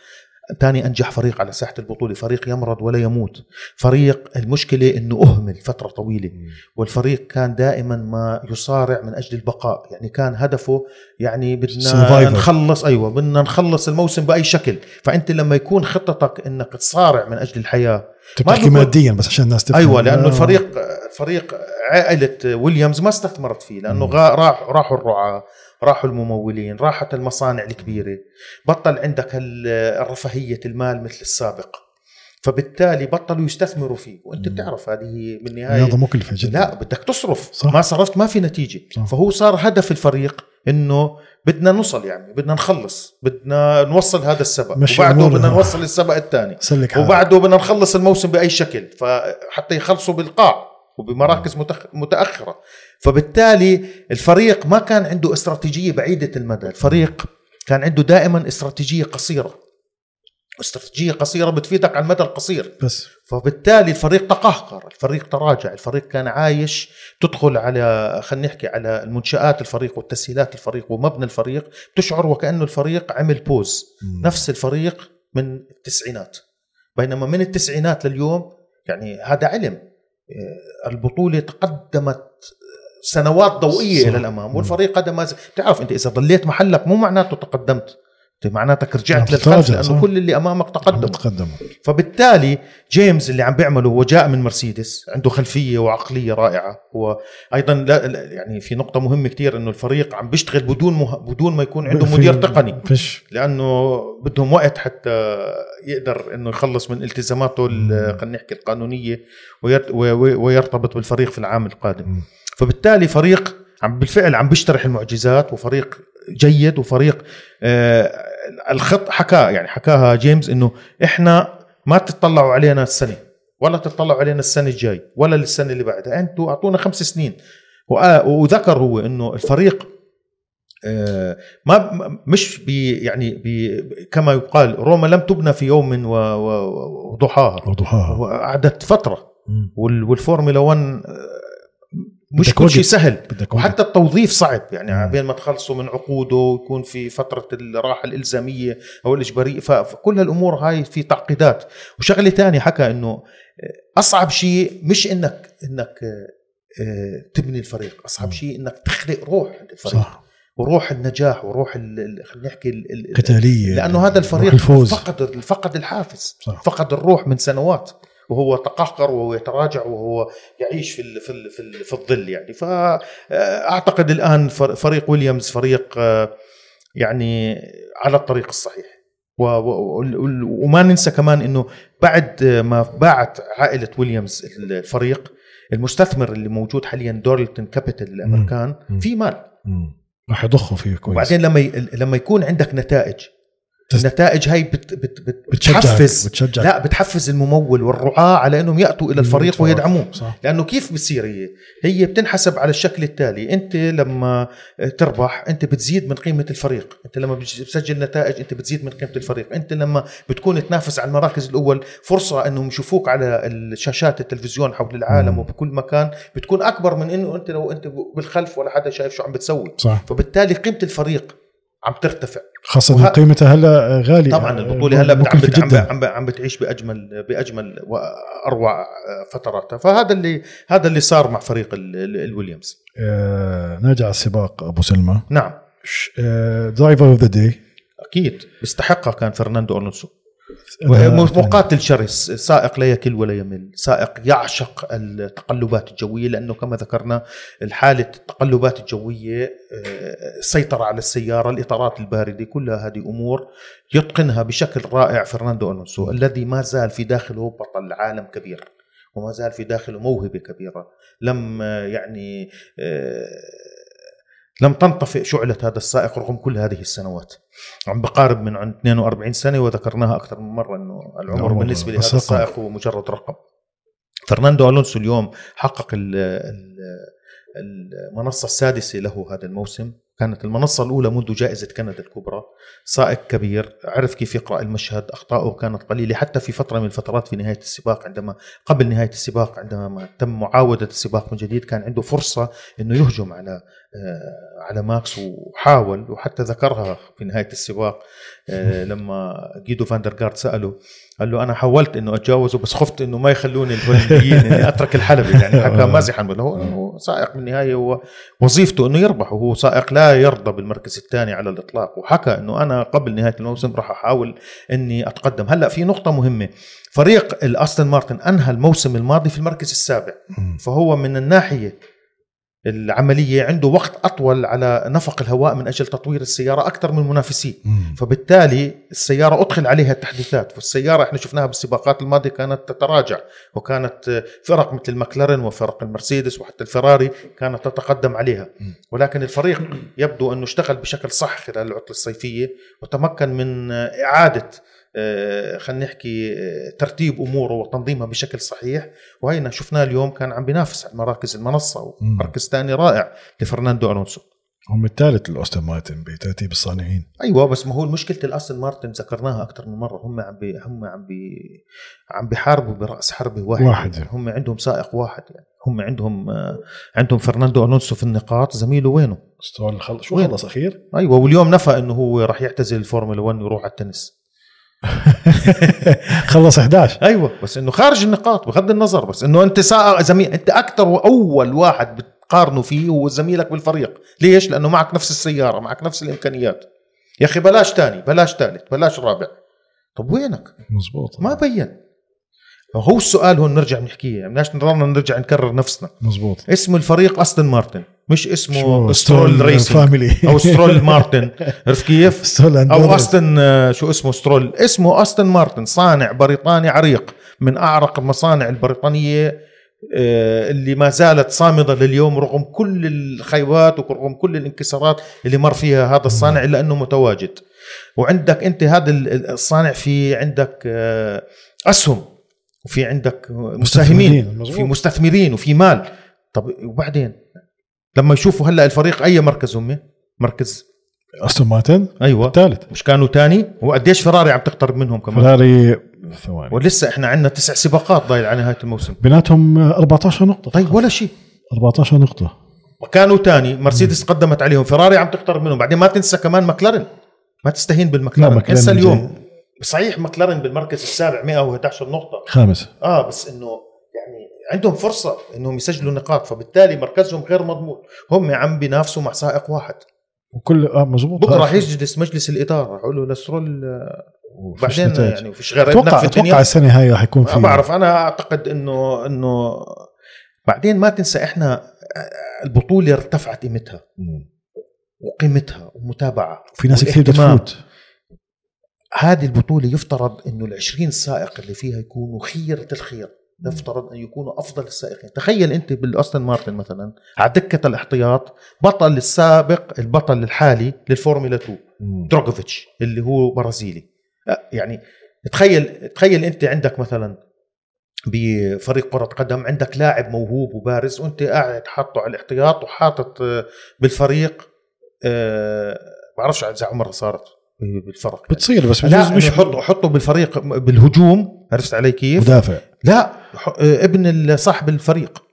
ثاني أنجح فريق على ساحة البطولة. فريق يمرض ولا يموت. فريق المشكلة إنه أهمل فترة طويلة. والفريق كان دائما ما يصارع من أجل البقاء. يعني كان هدفه يعني بدنا. نخلص أيوه بدنا نخلص الموسم بأي شكل. فأنت لما يكون خطتك إنك تصارع من أجل الحياة بقول- ماديا بس عشان الناس تفهم. أيوه لأنه آه. الفريق فريق عائلة ويليامز ما استثمرت فيه لأنه راح راحوا الرعاة راحوا الممولين راحت المصانع الكبيرة. بطل عندك ال- الرفاهية المال مثل السابق. فبالتالي بطلوا يستثمروا فيه. وأنت مم. بتعرف هذه بالنهايه رياضة مكلفه جدا. لا بدك تصرف. صح. ما صرفت ما في نتيجة. صح. فهو صار هدف الفريق إنه بدنا نوصل يعني بدنا نخلص بدنا نوصل هذا السبق وبعده. بدنا نوصل السبق الثاني. وبعده بدنا نخلص الموسم بأي شكل. فحتى يخلصوا بالقاع وبمراكز متأخرة. فبالتالي الفريق ما كان عنده استراتيجية بعيدة المدى. الفريق كان عنده دائما استراتيجية قصيرة. استراتيجية قصيرة بتفيدك على المدى القصير. بس. فبالتالي الفريق تقهقر الفريق تراجع الفريق كان عايش. تدخل على خلينا نحكي على المنشآت الفريق والتسهيلات الفريق ومبنى الفريق تشعر وكأنه الفريق عمل بوز. مم. نفس الفريق من التسعينات. بينما من التسعينات لليوم يعني هذا علم. آه، البطولة تقدمت سنوات ضوئية صح. إلى الأمام والفريق هذا ما زال بتعرف أنت إذا ضليت محلك مو معناته تقدمت. أنت معناتك رجعت للخلف تتراجع، لأنه صح. كل اللي أمامك عم تقدم تقدم فبالتالي جيمس اللي عم بيعمله هو جاء من مرسيدس عنده خلفية وعقلية رائعة. هو أيضا لا لا- يعني في نقطة مهمة كتير إنه الفريق عم بيشتغل بدون مه... بدون ما يكون عنده مدير تقني. فيش. لأنه بدهم وقت حتى يقدر إنه يخلص من التزاماته ال- خلينا نحكي القانونية وير... و- و- ويرتبط بالفريق في العام القادم. مم. فبالتالي فريق عم بالفعل عم بيشترح المعجزات وفريق جيد وفريق آه الخط حكاه يعني حكاها جيمس إنه إحنا ما تطلعوا علينا السنة ولا تطلعوا علينا السنة الجاي ولا السنة اللي بعدها أنتم أعطونا خمس سنين. وذكر هو إنه الفريق آه، ما مش بي يعني بي كما يقال روما لم تبنى في يوم وضحاها. وضحاها. وقعدت فترة. والفورمولا 1 آه، مش كل شيء. سهل. وحتى التوظيف صعب. يعني مم. بين ما تخلصوا من عقوده ويكون في فترة الراحة الإلزامية أو الاجباريه فكل هالأمور هاي في تعقيدات. وشغلة تانية حكى إنه أصعب شيء مش انك إنك آه، تبني الفريق. أصعب. شيء إنك تخلق روح عند الفريق. صح. وروح النجاح وروح خلينا نحكي ال- ال- قتالية. لأنه هذا الفريق الفوز. فقد فقد الحافز. صح. فقد الروح من سنوات. وهو تقهقر وهو يتراجع وهو يعيش في ال في ال في, ال في الظل يعني. فاعتقد الآن فر- فريق ويليامز فريق آه، يعني على الطريق الصحيح. وما ننسى كمان إنه بعد ما باعت عائلة ويليامز الفريق المستثمر اللي موجود حاليا دورلتون كابيتال الأمريكان. في مال. راح يضخوا فيه كويس. وبعدين لما ي... لما يكون عندك نتائج النتائج هاي بت... بت... بت... بتحفز. بتشجعك. لا بتحفز الممول والرعاة على إنهم يأتوا إلى الفريق ويدعموه. صح. لأنه كيف بتصير هي؟ هي بتنحسب على الشكل التالي، أنت لما تربح أنت بتزيد من قيمة الفريق، أنت لما بتسجل نتائج أنت بتزيد من قيمة الفريق، أنت لما بتكون تنافس على المراكز الأول فرصة إنهم يشوفوك على الشاشات التلفزيون حول العالم مم. وبكل مكان بتكون أكبر من إنه أنت لو أنت بالخلف ولا حدا شايف شو عم بتسوي، صح. فبالتالي قيمة الفريق عم ترتفع. خاصة وه- قيمتها هلأ غالية. طبعا البطوله هلأ بت- عم, بت- عم, عم, عم بتعيش باجمل بأجمل وأروع فتراتها. فهذا اللي هذا اللي صار مع فريق ال- ال- الويليامز. آه نرجع على السباق أبو سلمى. نعم. driver of the day أكيد. بيستحقها كان فرناندو ألونسو. مقاتل شرس سائق لا يكل ولا يمل. سائق يعشق التقلبات الجوية لأنه كما ذكرنا الحالة التقلبات الجوية آه، السيطرة على السيارة الإطارات الباردة كلها هذه أمور يتقنها بشكل رائع فرناندو ألونسو الذي ما زال في داخله بطل عالم كبير وما زال في داخله موهبة كبيرة. لم آه، يعني آه، لم تنطفئ شعلة هذا السائق رغم كل هذه السنوات. عم بقارب من عند 42 سنة وذكرناها أكثر من مرة أنه العمر بالنسبة لهذا. السائق هو مجرد رقم. فرناندو ألونسو اليوم حقق ال- ال- المنصة السادسة له هذا الموسم. كانت المنصة الأولى منذ جائزة كندا الكبرى. سائق كبير عرف كيف يقرأ المشهد أخطاؤه كانت قليلة. حتى في فترة من الفترات في نهاية السباق عندما قبل نهاية السباق عندما تم معاودة السباق من جديد كان عنده فرصة أنه يهجم على على ماكس وحاول وحتى ذكرها في نهاية السباق آه، لما جيدو فاندرغارد سأله قال له أنا حاولت إنه أتجاوزه بس خفت إنه ما يخلوني الهولنديين إني أترك الحلبة يعني حكى مازحا بل هو هو سائق بالنهايه هو وظيفته إنه يربح وهو سائق لا يرضى بالمركز الثاني على الإطلاق وحكى إنه أنا قبل نهاية الموسم راح أحاول إني أتقدم. هلأ في نقطة مهمة فريق الأستون مارتن أنهى الموسم الماضي في المركز السابع فهو من الناحية العملية عنده وقت أطول على نفق الهواء من أجل تطوير السيارة أكثر من منافسيه فبالتالي السيارة أدخل عليها التحديثات والسيارة إحنا شفناها بالسباقات الماضية كانت تتراجع وكانت فرق مثل المكلارين وفرق المرسيدس وحتى الفراري كانت تتقدم عليها. ولكن الفريق يبدو أنه اشتغل بشكل صح خلال العطلة الصيفية وتمكن من إعادة خلينا نحكي آه، ترتيب أموره وتنظيمها بشكل صحيح. وهينا شفناه اليوم كان عم بينافس على مراكز المنصة. ومركز ثاني رائع لفرناندو ألونسو. هم الثالث الاستون مارتن بترتيب الصانعين. أيوه بس ما هو مشكله الاستون مارتن ذكرناها أكثر من مرة. هم عم بي هم عم بي عم بيحاربوا برأس حربه واحد. واحد. يعني هم عندهم سائق واحد. يعني هم عندهم آه، عندهم فرناندو ألونسو في النقاط. زميله وينه؟ سترول خلص شو؟ خلص أخير؟ أيوه واليوم نفى إنه هو راح يعتزل الفورمولا 1 ويروح على التنس. خلص 11 أيوه بس إنه خارج النقاط بغض النظر بس إنه أنت زميل أنت أكثر وأول واحد بتقارنه فيه هو زميلك بالفريق. ليش؟ لأنه معك نفس السيارة معك نفس الإمكانيات. يا أخي بلاش تاني بلاش ثالث بلاش رابع. طب وينك؟ مزبوط. ما بين. هو السؤال هون نرجع نحكيه يعني بدناش نضلنا نرجع نكرر نفسنا. مزبوط. اسم الفريق أستون مارتن. مش اسمه Stroll Racing Family أو سترول مارتن عرفت كيف؟ أو. أستون آه، شو اسمه سترول اسمه أستون مارتن صانع بريطاني عريق من أعرق المصانع البريطانية آه، اللي ما زالت صامدة لليوم رغم كل الخيبات ورغم كل الانكسارات اللي مر فيها هذا الصانع إلا أنه متواجد. وعندك أنت هذا ال- الصانع في عندك آه، أسهم وفي عندك مساهمين مستثمرين،. في مستثمرين وفي مال. طب وبعدين؟ لما يشوفوا هلا الفريق أي مركز هم؟ مركز أستون مارتن؟ أيوه. الثالث مش كانوا تاني؟ وقديش فراري عم تقترب منهم كمان؟ فراري ثواني. ولسه إحنا عندنا تسع سباقات ضايل على نهاية الموسم. بيناتهم 14 نقطة. طيب ولا شيء. 14 نقطة. وكانوا تاني مرسيدس قدمت عليهم. فراري عم تقترب منهم. بعدين ما تنسى كمان ماكلارن ما تستهين لا، بالمكلارن ماكلارن انسى. اليوم صحيح ماكلارن بالمركز السابع 111 نقطة. خامس. آه بس إنه عندهم فرصة إنهم يسجلوا نقاط فبالتالي مركزهم غير مضمون. هم عم بينافسوا مع سائق واحد. وكل آه مزبوط بكرة راح يجلس مجلس الإدارة. يقول له لسرول بعدين نتائج. يعني فيش غير أتوقع في أتوقع السنة هاي راح يكون في ما بعرف أنا أعتقد انه إنه بعدين ما تنسى إحنا البطولة ارتفعت قيمتها. وقيمتها ومتابعة في ناس كثير بدها والاهتمام. تفوت هذه البطولة يفترض إنه ال 20 سائق اللي فيها يكونوا خيرة الخير. يفترض أن يكونوا أفضل السائقين. تخيل أنت بالاستون مارتن مثلا على دكة الاحتياط بطل السابق البطل الحالي للفورمولا 2 مم. دروغوفيتش اللي هو برازيلي. أه، يعني تخيل تخيل أنت عندك مثلا بفريق كرة قدم عندك لاعب موهوب وبارز وأنت قاعد حاطه على الاحتياط وحاطط آه، بالفريق آه، بعرفش إذا عمرها صارت. بالفرق يعني. بتصير بس لا بجوز مش حطه حطه بالفريق بالهجوم عرفت علي كيف؟ مدافع لا آه، ابن صاحب الفريق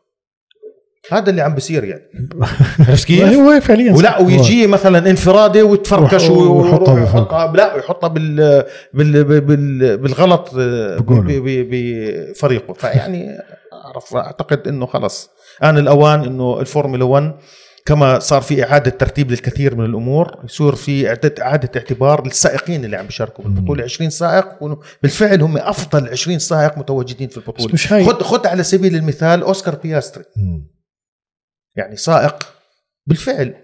هذا اللي عم بصير يعني عرفت كيف؟ هو فعليا ولا. ويجي مثلا ويح- ويروح ويحطها بالفوق. يحطها لا ويحطها بال بال بال بالغلط آه، بفريقه فيعني أعرف أعتقد إنه خلص آن الأوان إنه الفورمولا 1 كما صار في إعادة ترتيب للكثير من الأمور يصير في إعادة- إعادة اعتبار للسائقين اللي عم بيشاركوا بالبطولة. 20 سائق بالفعل هم أفضل 20 سائق متواجدين في البطولة. مش هاي. خد خد على سبيل المثال أوسكار بياستري. مم. يعني سائق بالفعل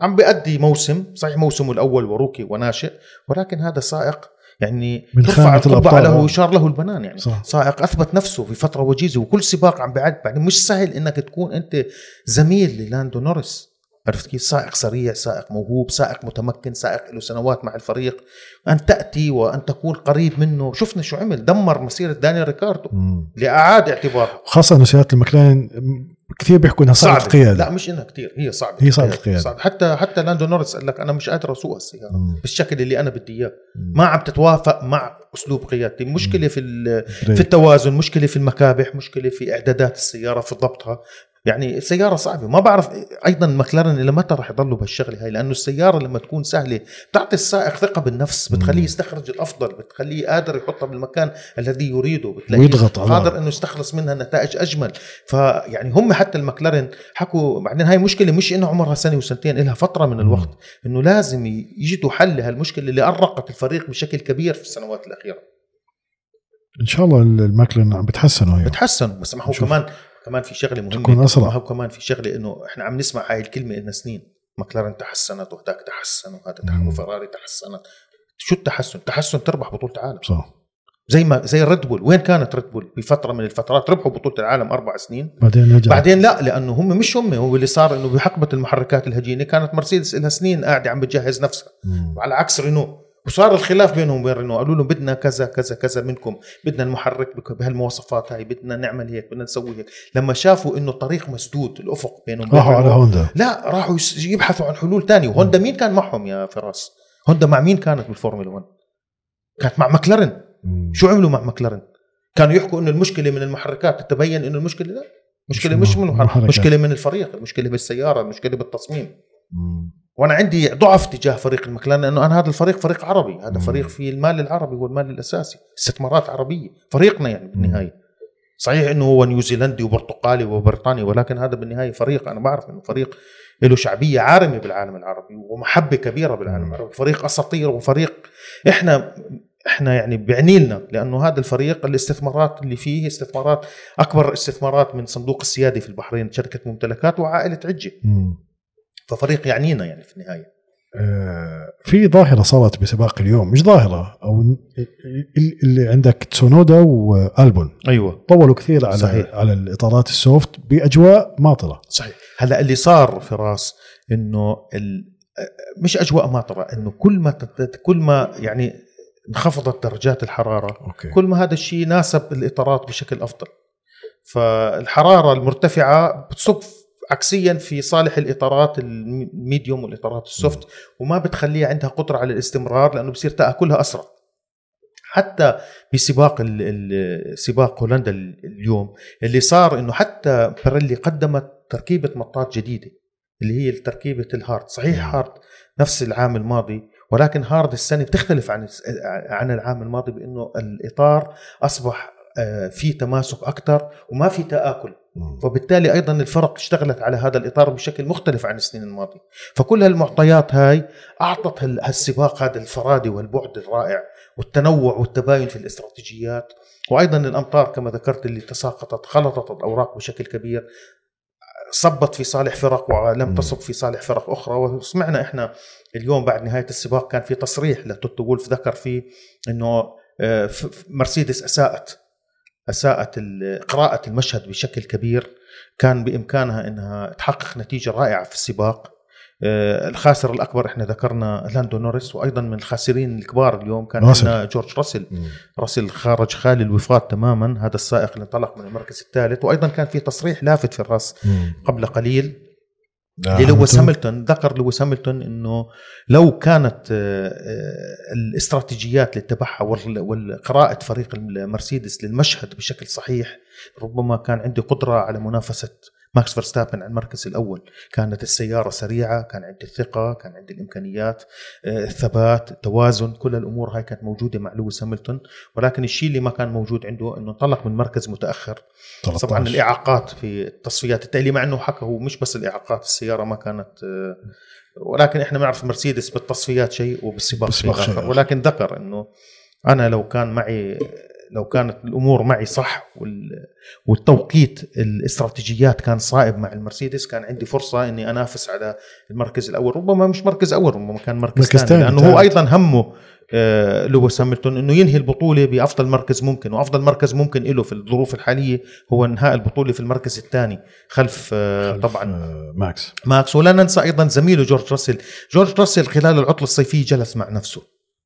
عم بيأدي موسم صحيح موسمه الأول و rookie وناشئ ولكن هذا سائق يعني من خامة الأبطال. ترفع القبعة له ويشار له البنان يعني. صح. سائق أثبت نفسه في فترة وجيزة وكل سباق عم بيعد بعدين مش سهل إنك تكون أنت زميل للاندو نورس عرفت كيف؟ سائق سريع سائق موهوب سائق متمكن سائق له سنوات مع الفريق. أن تأتي وأن تكون قريب منه. شفنا شو عمل. دمر مسيرة دانيال ريكاردو مم. لأعاد اعتباره. خاصة إنه سيارات المكلارين كثير بيحكوا إنها صعبه صعبة. قيادة لا مش إنها كتير هي صعبة هي صعبة القيادة. صعبة. حتى حتى لاندو نورس قال لك أنا مش قادر أسوق السيارة مم. بالشكل اللي أنا بدي إياه. ما عم تتوافق مع أسلوب قيادتي مشكلة في. في التوازن مشكلة في المكابح مشكلة في إعدادات السيارة في ضبطها يعني السيارة صعبة. ما بعرف أيضا مكلارن إلى متى رح يضلوا بهالشغلة هاي لأنه السيارة لما تكون سهلة بتعطي السائق ثقة بالنفس بتخليه. يستخرج الأفضل بتخليه قادر يحطها بالمكان الذي يريده بتلاقيه ويضغط قادر إنه يستخلص منها نتائج أجمل. فيعني هم حتى المكلارن حكوا بعدين هاي مشكلة مش إنه عمرها سنة وسنتين لها فترة من الوقت إنه لازم يجدوا حل لهالمشكلة اللي أرقت الفريق بشكل كبير في السنوات الأخيرة. إن شاء الله المكلارين عم بتحسنوا هي بتحسن بس ما هو. كمان كمان في شغلة مهمة. تكون هو كمان في شغلة إنه إحنا عم نسمع هاي الكلمة لنا سنين. مكلارن تحسنت وهداك تحسن وهذا تحسن. وفراري تحسنت. شو التحسن؟ التحسن تربح بطولة عالم صح. زي ما زي الريد بول وين كانت ريد بول بفترة من الفترات ربحوا بطولة العالم أربع سنين. بعدين رجع بعدين لا لأنه هم مش هم هو اللي صار إنه بحقبة المحركات الهجينة كانت مرسيدس لها سنين قاعدة عم بتجهز نفسها. مم. وعلى عكس رينو. وصار الخلاف بينهم وبين رينو. قالوا له بدنا كذا كذا كذا منكم. بدنا المحرك بهالمواصفات هاي بدنا نعمل هيك بدنا نسوي هيك. لما شافوا إنه الطريق مسدود الأفق بينهم راحوا على هوندا لا راحوا يبحثوا عن حلول تانية. وهوندا مين كان معهم يا فراس؟ هوندا مع مين كانت بالفورمولا 1 كانت مع مكلارن. شو عملوا مع مكلارن؟ كانوا يحكوا إنه المشكلة من المحركات. تتبين إنه المشكلة لا. مشكلة مش مش من المحرك المحركات. مشكلة من الفريق. المشكلة بالسيارة. المشكلة بالتصميم. مم. وأنا عندي ضعف تجاه فريق المكلارن لأنه أنا هذا الفريق فريق عربي هذا. فريق فيه المال العربي هو المال الأساسي استثمارات عربية فريقنا يعني بالنهاية صحيح إنه هو نيوزيلندي وبرتقالي وبريطاني ولكن هذا بالنهاية فريق أنا بعرف إنه فريق له شعبية عارمة بالعالم العربي ومحبة كبيرة بالعالم. العربي فريق أساطير وفريق إحنا إحنا يعني بيعني لنا لأنه هذا الفريق الاستثمارات اللي فيه استثمارات أكبر استثمارات من صندوق السيادي في البحرين شركة ممتلكات وعائلة عجة. ففريق يعنينا يعني في النهاية. آه، في ظاهرة صارت بسباق اليوم مش ظاهرة أو ال- ال- اللي عندك تسونودا وألبون. أيوه. طولوا كثير على صحيح. على الإطارات السوفت بأجواء ماطرة. صحيح. هلا اللي صار فراس إنه ال... مش أجواء ماطرة إنه كل ما. كل ما يعني انخفضت درجات الحرارة أوكي. كل ما هذا الشيء ناسب الإطارات بشكل أفضل. فالحرارة المرتفعة بتصب عكسيا في صالح الإطارات ال medium والإطارات ال soft وما بتخليها عندها قدرة على الاستمرار لأنه بصير تاكلها أسرع. حتى بسباق سباق هولندا ال- اليوم اللي صار إنه حتى بيريلي قدمت تركيبة مطاط جديدة اللي هي تركيبة ال hard. صحيح. hard نفس العام الماضي ولكن hard السنة بتختلف عن عن العام الماضي بإنه الإطار أصبح في تماسك أكثر وما في تآكل. فبالتالي أيضا الفرق اشتغلت على هذا الإطار بشكل مختلف عن السنين الماضية فكل هالمعطيات هاي أعطت هال- هالسباق هذا الفرادي والبعد الرائع والتنوع والتباين في الاستراتيجيات وأيضا الأمطار كما ذكرت اللي تساقطت خلطت الأوراق بشكل كبير صبت في صالح فرق ولم. تصب في صالح فرق أخرى وسمعنا إحنا اليوم بعد نهاية السباق كان في تصريح لتوتو وولف ذكر فيه إنه آه، مرسيدس أساءت أساءت قراءة المشهد بشكل كبير كان بإمكانها إنها تحقق نتيجة رائعة في السباق آه، الخاسر الأكبر إحنا ذكرنا لاندو نوريس وأيضا من الخاسرين الكبار اليوم كان. عندنا جورج راسل مم. راسل خارج خارج الوفاق تماما هذا السائق اللي انطلق من المركز الثالث وأيضا كان في تصريح لافت في الريس مم. قبل قليل آه، للويس هاملتون. ذكر لويس هاملتون إنه لو كانت آه، آه، الاستراتيجيات اللي اتبعها والقراءة فريق المرسيدس للمشهد بشكل صحيح ربما كان عندي قدرة على منافسة ماكس فيرستابن على المركز الأول كانت السيارة سريعة كان عندي الثقه كان عندي الإمكانيات آه، الثبات التوازن كل الأمور هاي كانت موجودة مع لويس هاملتون ولكن الشيء اللي ما كان موجود عنده إنه انطلق من مركز متأخر 13. طبعا الإعاقات في التصفيات التالية مع إنه حكى هو مش بس الإعاقات السيارة ما كانت آه، ولكن إحنا بنعرف مرسيدس بالتصفيات شيء وبالسباق شيء آخر. ولكن ذكر إنه أنا لو كان معي لو كانت الأمور معي صح وال- والتوقيت الاستراتيجيات كان صائب مع المرسيدس كان عندي فرصة إني أنافس على المركز الأول. ربما مش مركز أول ربما كان مركز, مركز ثاني لأنه. هو أيضا همه آه، لويس هاملتون إنه ينهي البطولة بأفضل مركز ممكن وأفضل مركز ممكن له في الظروف الحالية هو إنهاء البطولة في المركز الثاني خلف, آه، خلف، طبعا آه، ماكس. ماكس. ولا ننسى أيضا زميله جورج راسل. جورج راسل خلال العطله الصيفيه جلس مع نفسه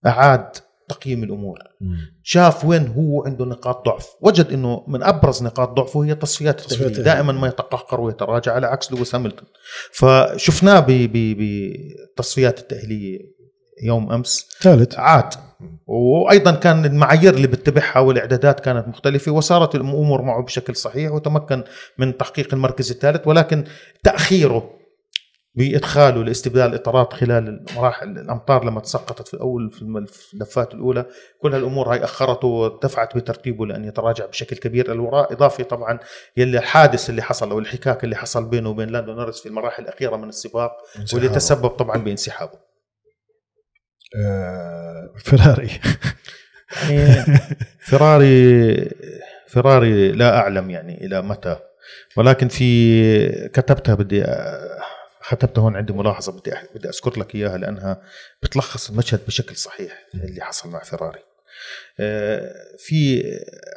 أعاد تقييم الأمور. مم. شاف وين هو عنده نقاط ضعف. وجد إنه من أبرز نقاط ضعفه هي تصفيات تصفيات التأهيلية التأهيلية. دائما ما يتقهقر ويتراجع على عكس لويس هاملتون. فشفناه بالتصفيات التأهيلية يوم أمس. ثالث. عاد. وأيضا كان المعايير اللي بتبعها والإعدادات كانت مختلفة وصارت الأمور معه بشكل صحيح وتمكن من تحقيق المركز الثالث ولكن تأخيره بإدخاله لاستبدال الإطارات خلال المراحل الأمطار لما تسقطت في الأول في اللفات الأولى كل هالأمور هاي أخرته ودفعت بترتيبه لأن يتراجع بشكل كبير. الوراء اضافه طبعا يلي الحادث اللي حصل أو الحكاك اللي حصل بينه وبين لاندو نورس في المراحل الأخيرة من السباق واللي تسبب طبعا بانسحابه. آه، فيراري. يعني فراري فراري لا أعلم يعني إلى متى ولكن في كتبتها بدي كتبتها هون عندي ملاحظة بدي بدي أذكر لك إياها لأنها بتلخص المشهد بشكل صحيح اللي حصل مع فراري آه، في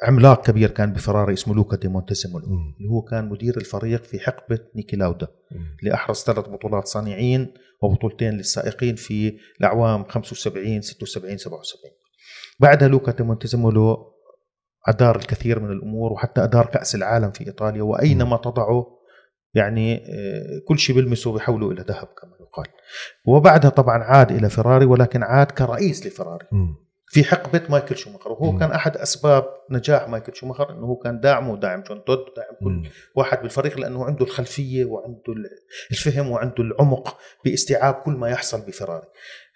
عملاق كبير كان بفراري اسمه لوكا دي مونتيزيمولو. اللي هو كان مدير الفريق في حقبة نيكي لاودا. اللي احرز ثلاث بطولات صانعين وبطولتين للسائقين في الأعوام 75 76 77 بعدها لوكا دي مونتيزيمولو أدار الكثير من الأمور وحتى أدار كأس العالم في إيطاليا وأينما تضعه يعني آه، كل شيء بيلمسه بيحوله إلى ذهب كما يقال وبعدها طبعا عاد إلى فراري ولكن عاد كرئيس لفراري مم. في حقبة مايكل شوماخر وهو مم. كان أحد أسباب نجاح مايكل شوماخر إنه هو كان داعمه وداعم جان تود وداعم كل مم. واحد بالفريق لأنه عنده الخلفية وعنده الفهم وعنده العمق باستيعاب كل ما يحصل بفراري.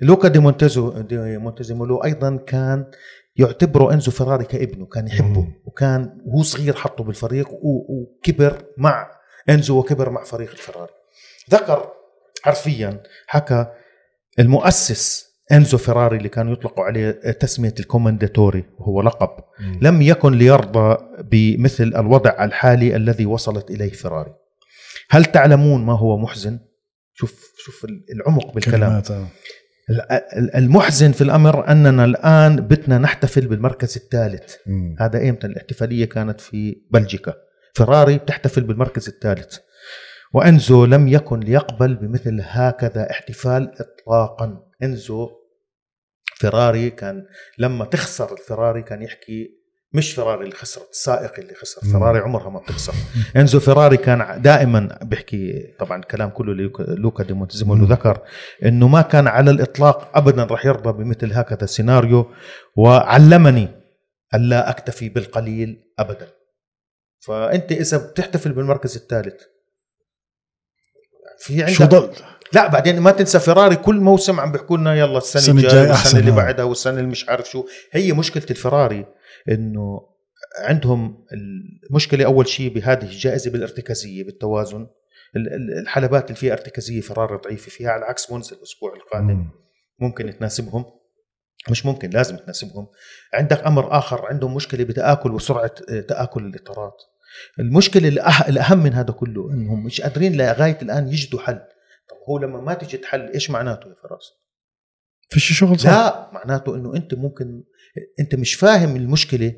لوكا دي مونتيز- دي مونتيزيمولو أيضا كان يعتبره إنزو فراري كابنه كان يحبه مم. وكان وهو صغير حطه بالفريق وكبر مع أنزو وكبر مع فريق الفراري. ذكر حرفيا حكى المؤسس أنزو فيراري اللي كانوا يطلقوا عليه تسمية ال Commendatore وهو لقب مم. لم يكن ليرضى بمثل الوضع الحالي الذي وصلت إليه فيراري. هل تعلمون ما هو محزن؟ شوف شوف العمق بالكلام. كلمات آه. ال- المحزن في الأمر أننا الآن بدنا نحتفل بالمركز الثالث،. هذا ايمتى الاحتفالية كانت في بلجيكا. فيراري بتحتفل بالمركز الثالث. وإنزو لم يكن ليقبل بمثل هكذا احتفال اطلاقا. إنزو فيراري كان لما تخسر الفيراري كان يحكي مش فيراري اللي خسرت السائق اللي خسر مم. فيراري عمرها ما بتخسر إنزو فيراري كان دائما بيحكي طبعا الكلام كله لوكا- دي مم. ذكر إنه ما كان على الإطلاق ابدا راح يرضى بمثل هكذا سيناريو وعلمني الا أكتفي بالقليل ابدا فأنت إذا بتحتفل بالمركز الثالث في عندك شو ضل لا بعدين ما تنسى فيراري كل موسم عم بيحكوا لنا يلا السنة السنة الجاية والسنة اللي. بعدها والسنة اللي مش عارف شو هي مشكلة الفيراري إنه عندهم المشكلة أول شيء بهذه الجائزة بالارتكازية بالتوازن ال- ال- الحلبات اللي فيها ارتكازية فرار ضعيفة فيها على عكس مونز الأسبوع القادم مم. ممكن تناسبهم مش ممكن لازم تناسبهم. عندك أمر آخر عندهم مشكلة بتآكل وسرعة آه، تآكل الاطارات. المشكلة الأهم من هذا كله إنهم مش قادرين لغاية الآن يجدوا حل. طب هو لما ما تجد حل إيش معناته يا فراس؟ فيش شغل صح؟ لا معناته إنه أنت ممكن أنت مش فاهم المشكلة.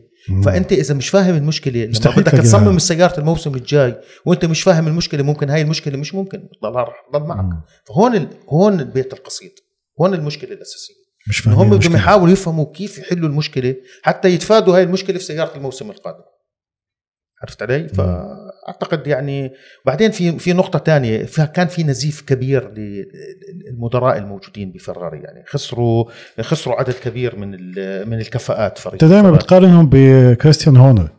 فأنت إذا مش فاهم المشكلة لما بدك. تصمم السيارة الموسم الجاي وأنت مش فاهم المشكلة ممكن هاي المشكلة مش ممكن. تضلها رح تضل معك. فهون ال... هون البيت القصيد هون المشكلة الأساسية. مش فاهمين هم بدهم. يحاولوا يفهموا كيف يحلوا المشكلة حتى يتفادوا هاي المشكلة في سيارة الموسم القادم عرفت علي؟ فأعتقد يعني بعدين في في نقطة ثانية كان في نزيف كبير للمدراء الموجودين بفراري يعني خسروا خسروا عدد كبير من من الكفاءات فريق أنت دائما. بتقارنهم بكريستيان هورنر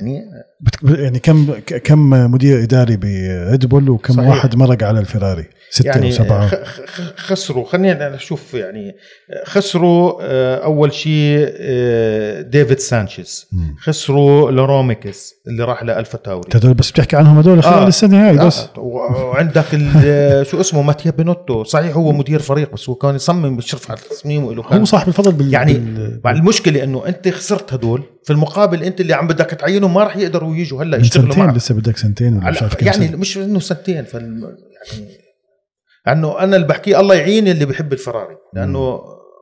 يعني بت- يعني كم كم مدير إداري بريد بول وكم صحيح. واحد مرق على الفيراري ستة يعني وسبعة. خسروا. خلينا نشوف يعني خسروا آه، أول شيء آه، ديفيد سانشيز. خسروا لوران ميكس اللي راح لألفا تاوري. انت هدول بس بتحكي عنهم هدول خلال آه. السنة هاي بس. وعندك ال- شو اسمه ماتيا بينوتو. صحيح هو مدير فريق بس هو كان يصمم يشرف على التصميم وله هو صاحب الفضل بال يعني بال- مع المشكلة إنه أنت خسرت هدول في المقابل أنت اللي عم بدك تعينهم ما راح يقدروا يجوا هلأ يشتغلوا سنتين معك. لسه بدك سنتين ولا مش عارف على- كم يعني سنة. مش إنه سنتين فال يعني انه أنا اللي بحكيه الله يعين اللي بحب الفراري لأنه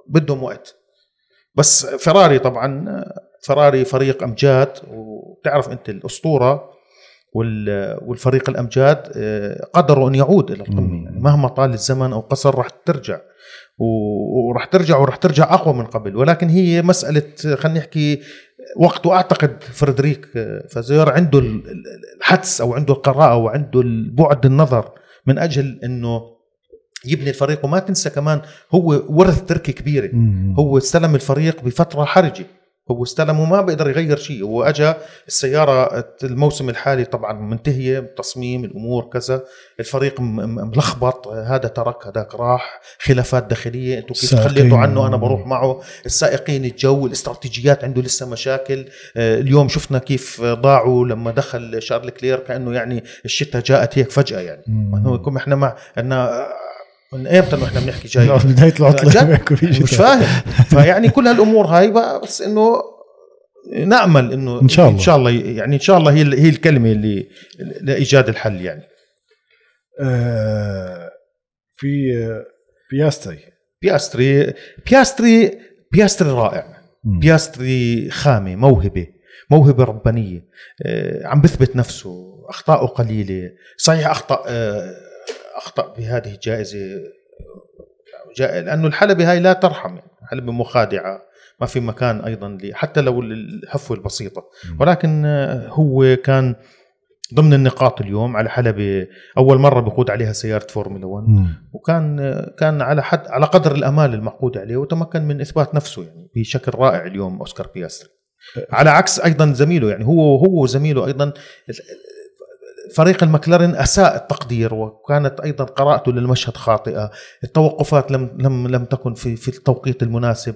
بدهم وقت. بس فراري طبعا فراري فريق أمجاد وبتعرف أنت الأسطورة وال- والفريق الأمجاد آه، قدروا أن يعود إلى. القمة. يعني مهما طال الزمن أو قصر راح ترجع. وراح ترجع وراح ترجع أقوى من قبل. ولكن هي مسألة خلينا نحكي وقت وأعتقد فريدريك آه، فازير عنده ال- ال- الحدس أو عنده القراءة وعنده البعد النظر من أجل إنه يبني الفريق وما تنسى كمان هو ورث تركه كبيرة. هو استلم الفريق بفترة حرجة. هو استلم وما بيقدر يغير شيء. هو اجى السيارة الموسم الحالي طبعا منتهية تصميم الأمور كذا. الفريق ملخبط. هذا ترك هذاك راح. خلافات داخلية. أنتم كيف. تخليتوا عنه؟ أنا بروح معه. السائقين الجو الاستراتيجيات عنده لسه مشاكل. آه، اليوم شفنا كيف ضاعوا لما دخل شارل كلير كأنه يعني الشتاء جاءت هيك فجأة يعني. يكون إحنا مع ان من ايمتى إحنا بنحكي جاي بداية العطلة مش. فاهم. فيعني كل هالأمور هاي بس إنه نأمل إنه إن شاء الله. إن شاء الله يعني إن شاء الله هي هي الكلمة اللي لإيجاد الحل يعني. آه، في بياستري. بياستري بياستري بياستري رائع. بياستري خامة موهبة موهبة ربانية. آه، عم بثبت نفسه اخطائه قليلة. صحيح أخطأ آه، أخطأ بهذه الجائزة جا- لأنه الحلبة هاي لا ترحم يعني حلبة مخادعة ما في مكان أيضا لي حتى لو الهفوه البسيطة. ولكن آه، هو كان ضمن النقاط اليوم على حلبة أول مرة بقود عليها سيارة فورمولا 1 مم. وكان كان على حد على قدر الأمال المعقود عليه وتمكن من إثبات نفسه يعني بشكل رائع اليوم أوسكار بياستري على عكس أيضا زميله يعني هو هو وزميله أيضا فريق المكلارين أساء التقدير وكانت أيضا قراءته للمشهد خاطئة، التوقفات لم لم لم تكن في في التوقيت المناسب،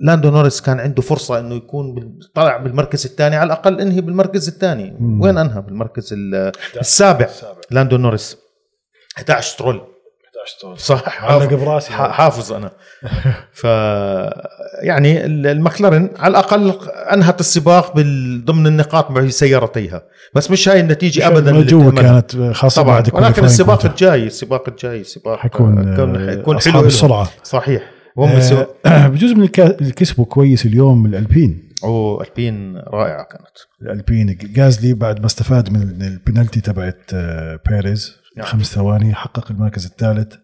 لاندو نوريس كان عنده فرصة إنه يكون طلع بالمركز الثاني على الأقل انهي بالمركز الثاني،. وين أنهى بالمركز ال- السابع؟ لاندو نوريس. 11 سترول صح علق حافظ, براسي حافظ أنا. ف يعني ال- المكلارن على الأقل أنهت السباق ضمن النقاط مع سيارتيها. بس مش هاي النتيجة ابدا اللي الجو. كانت خاصة طبعا. بعد ولكن السباق الجاي السباق الجاي سباق حيكون كون حيكون حلو. السرعة. صحيح. وهم آه،. بجوز من اللي كسبوا كويس اليوم الألبين. أوه ألبين رائعة كانت. الألبين جازلي بعد ما استفاد من البنالتي تبعت آه، بيريز. نعم. خمس ثواني حقق المركز الثالث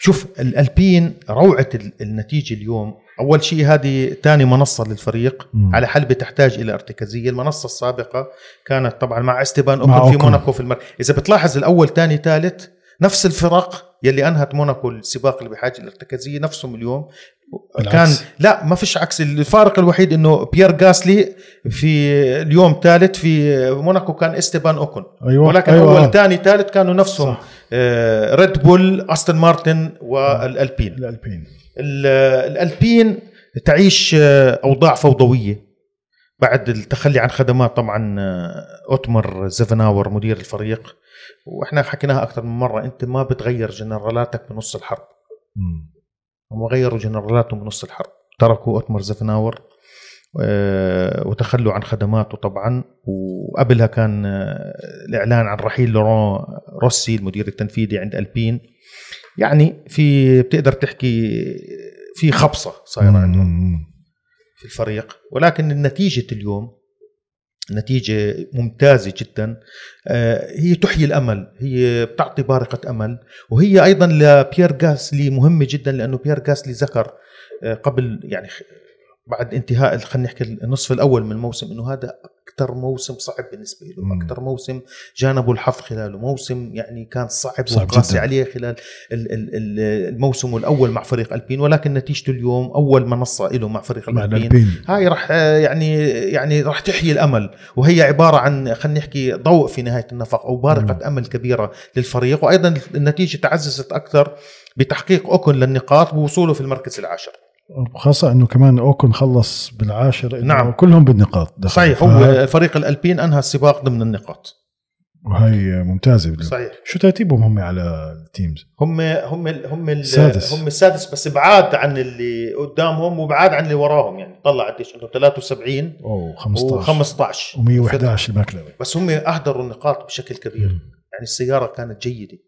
شوف الألبين روعة ال- النتيجة اليوم أول شيء هذه ثاني منصة للفريق مم. على حلبة تحتاج إلى ارتكازية المنصة السابقة كانت طبعا مع استبان اوكن في. موناكو في المر... إذا بتلاحظ الأول ثاني ثالث نفس الفرق يلي أنهت موناكو السباق اللي بحاجة الارتكازيه نفسهم اليوم. بالعكس. كان لا ما فيش عكس. الفارق الوحيد إنه بيير غاسلي في اليوم ثالث في موناكو كان استبان اوكن أيوه ولكن أيوة. أول ثاني ثالث كانوا نفسهم صح. آه ريد بول استون مارتن والألبين. الألبين. ال- الألبين تعيش آه، أوضاع فوضوية. بعد التخلي عن خدمات طبعا آه، أوتمر زيفناور مدير الفريق. وإحنا حكيناها أكثر من مرة أنت ما بتغير جنرالاتك بنص الحرب. هم غيروا جنرالاتهم بنص الحرب. تركوا اوتمر زيفناور آه، وتخلوا عن خدماته طبعا. وقبلها كان آه، الإعلان عن رحيل لوران روسي المدير التنفيذي عند ألبين. يعني في بتقدر تحكي في خبصة صايرة عندهم. في الفريق. ولكن نتيجة اليوم نتيجة ممتازة جدا. آه، هي تحيي الأمل هي بتعطي بارقة أمل وهي أيضا لبيير غاسلي مهمة جدا لأنه بيير غاسلي ذكر آه، قبل يعني بعد انتهاء خلينا نحكي النصف الأول من الموسم أنه هذا أكثر موسم صعب بالنسبة له مم. أكثر موسم جانبه الحظ خلاله موسم يعني كان صعب, صعب وقاسي. عليه خلال ال- ال- ال- الموسم الأول مع فريق ألبين ولكن نتيجته اليوم أول منصة له مع فريق مع الألبين الألبين هاي راح يعني يعني راح تحيي الأمل وهي عبارة عن خلينا نحكي ضوء في نهاية النفق أو بارقة مم. أمل كبيرة للفريق وأيضا النتيجة تعززت أكثر بتحقيق أوكن للنقاط بوصوله في المركز العاشر خاصة إنه كمان أوكن خلص بالعاشر نعم. كلهم بالنقاط. صحيح هو فريق الألبين أنهى السباق ضمن النقاط وهي ممتازة بالله. صحيح شو ترتيبهم هم على التيمز؟ هم هم هم ال- السادس. هم السادس بس بعاد عن اللي قدامهم وبعاد عن اللي وراهم يعني طلع قديش إنه 73 أوه 15 و15 و111 المكلبة بس هم أهدروا النقاط بشكل كبير يعني السيارة كانت جيدة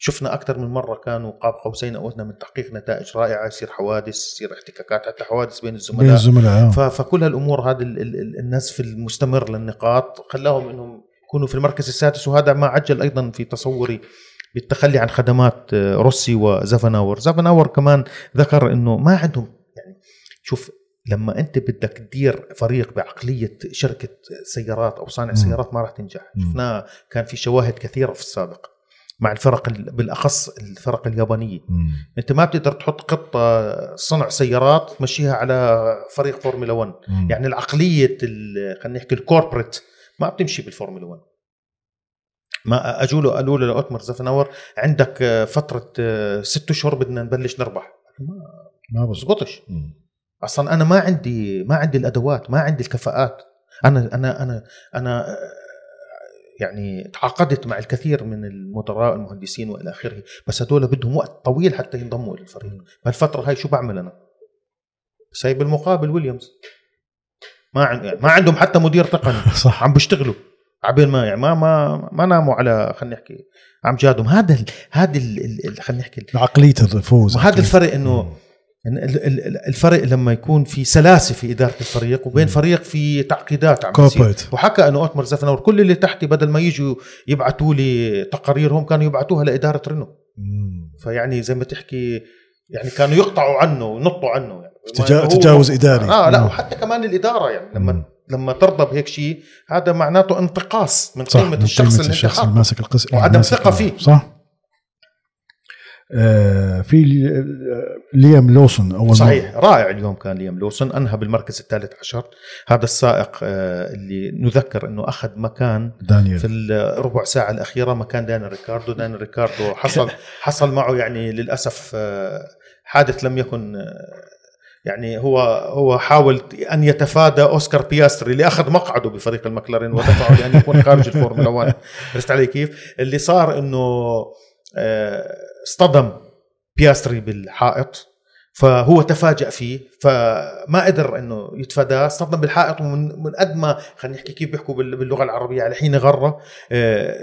شفنا أكثر من مرة كانوا قاب قوسين أو أدنى من تحقيق نتائج رائعة يصير حوادث يصير احتكاكات حتى حوادث بين بين الزملاء الزملاء آه. فكل هالأمور هذا ال- ال- ال- النزف المستمر للنقاط خلاهم أنهم يكونوا في المركز السادس وهذا ما عجل أيضا في تصوري بالتخلي عن خدمات آه، روسي وزافناور زافناور كمان ذكر أنه ما عندهم يعني شوف لما أنت بدك تدير فريق بعقلية شركة سيارات أو صانع مم. سيارات ما راح تنجح. شفناه كان في شواهد كثيرة في السابق مع الفرق ال- بالأخص الفرق اليابانية مم. أنت ما بتقدر تحط خطه صنع سيارات تمشيها على فريق فورمولا 1 مم. يعني العقلية ال- خلينا نحكي ال corporate ما بتمشي بالفورمولا 1 ما اجوا له قالوا له لأوتمر زفناور عندك فترة آه، ست اشهر بدنا نبلش نربح ما ما بزبط بزبطش. أصلا أنا ما عندي ما عندي الأدوات ما عندي الكفاءات أنا أنا أنا أنا يعني تعاقدت مع الكثير من المدراء المهندسين وإلى آخره بس هدول بدهم وقت طويل حتى ينضموا إلى الفريق. بهالفترة هاي شو بعمل أنا؟ بس هي بالمقابل ويليامز. ما عن يعني ما عندهم حتى مدير تقني. صح. عم بيشتغلوا. عبين ما يعني ما ما ما ناموا على خلينا نحكي عم جادهم. هذا ال- هذا ال- ال- خلينا نحكي عقلية الفوز عقلية- الفرق إنه. يعني ال- ال- ال- الفرق لما يكون في سلاسة في إدارة الفريق وبين. فريق في تعقيدات عم كوربريت وحكى إنه أوتمر زفنور كل اللي تحتي بدل ما يجوا يبعثوا لي تقاريرهم كانوا يبعثوها لإدارة رينو. فيعني زي ما تحكي يعني كانوا يقطعوا عنه وينطوا عنه يعني تجا- تجاوز إداري. آه لا مم. وحتى كمان الإدارة يعني لما مم. لما ترضى بهيك شيء هذا معناته انتقاص من صح قيمة من الشخص قيمة الشخص اللي. ماسك القسم وعدم ال- فيه. صح في ال- ليام لوسون أول صحيح رائع اليوم كان ليام لوسون. انهى بالمركز الثالث عشر. هذا السائق آه، اللي نذكر إنه أخذ مكان مرة. دانيال في الربع ساعة الأخيرة مكان داني ريكاردو. داني ريكاردو حصل حصل معه يعني للأسف آه، حادث لم يكن آه، يعني هو هو حاول أن يتفادى أوسكار بياستري اللي أخذ مقعده بفريق المكلارين ودفعه لأن يكون خارج الفورمولا 1 عرفت علي كيف؟ اللي صار إنه آه، اصطدم بياستري بالحائط فهو تفاجأ فيه فما قدر إنه يتفاداه اصطدم بالحائط ومن من قد ما خلينا نحكي كيف بيحكوا بال- باللغة العربية على حين غرة آه،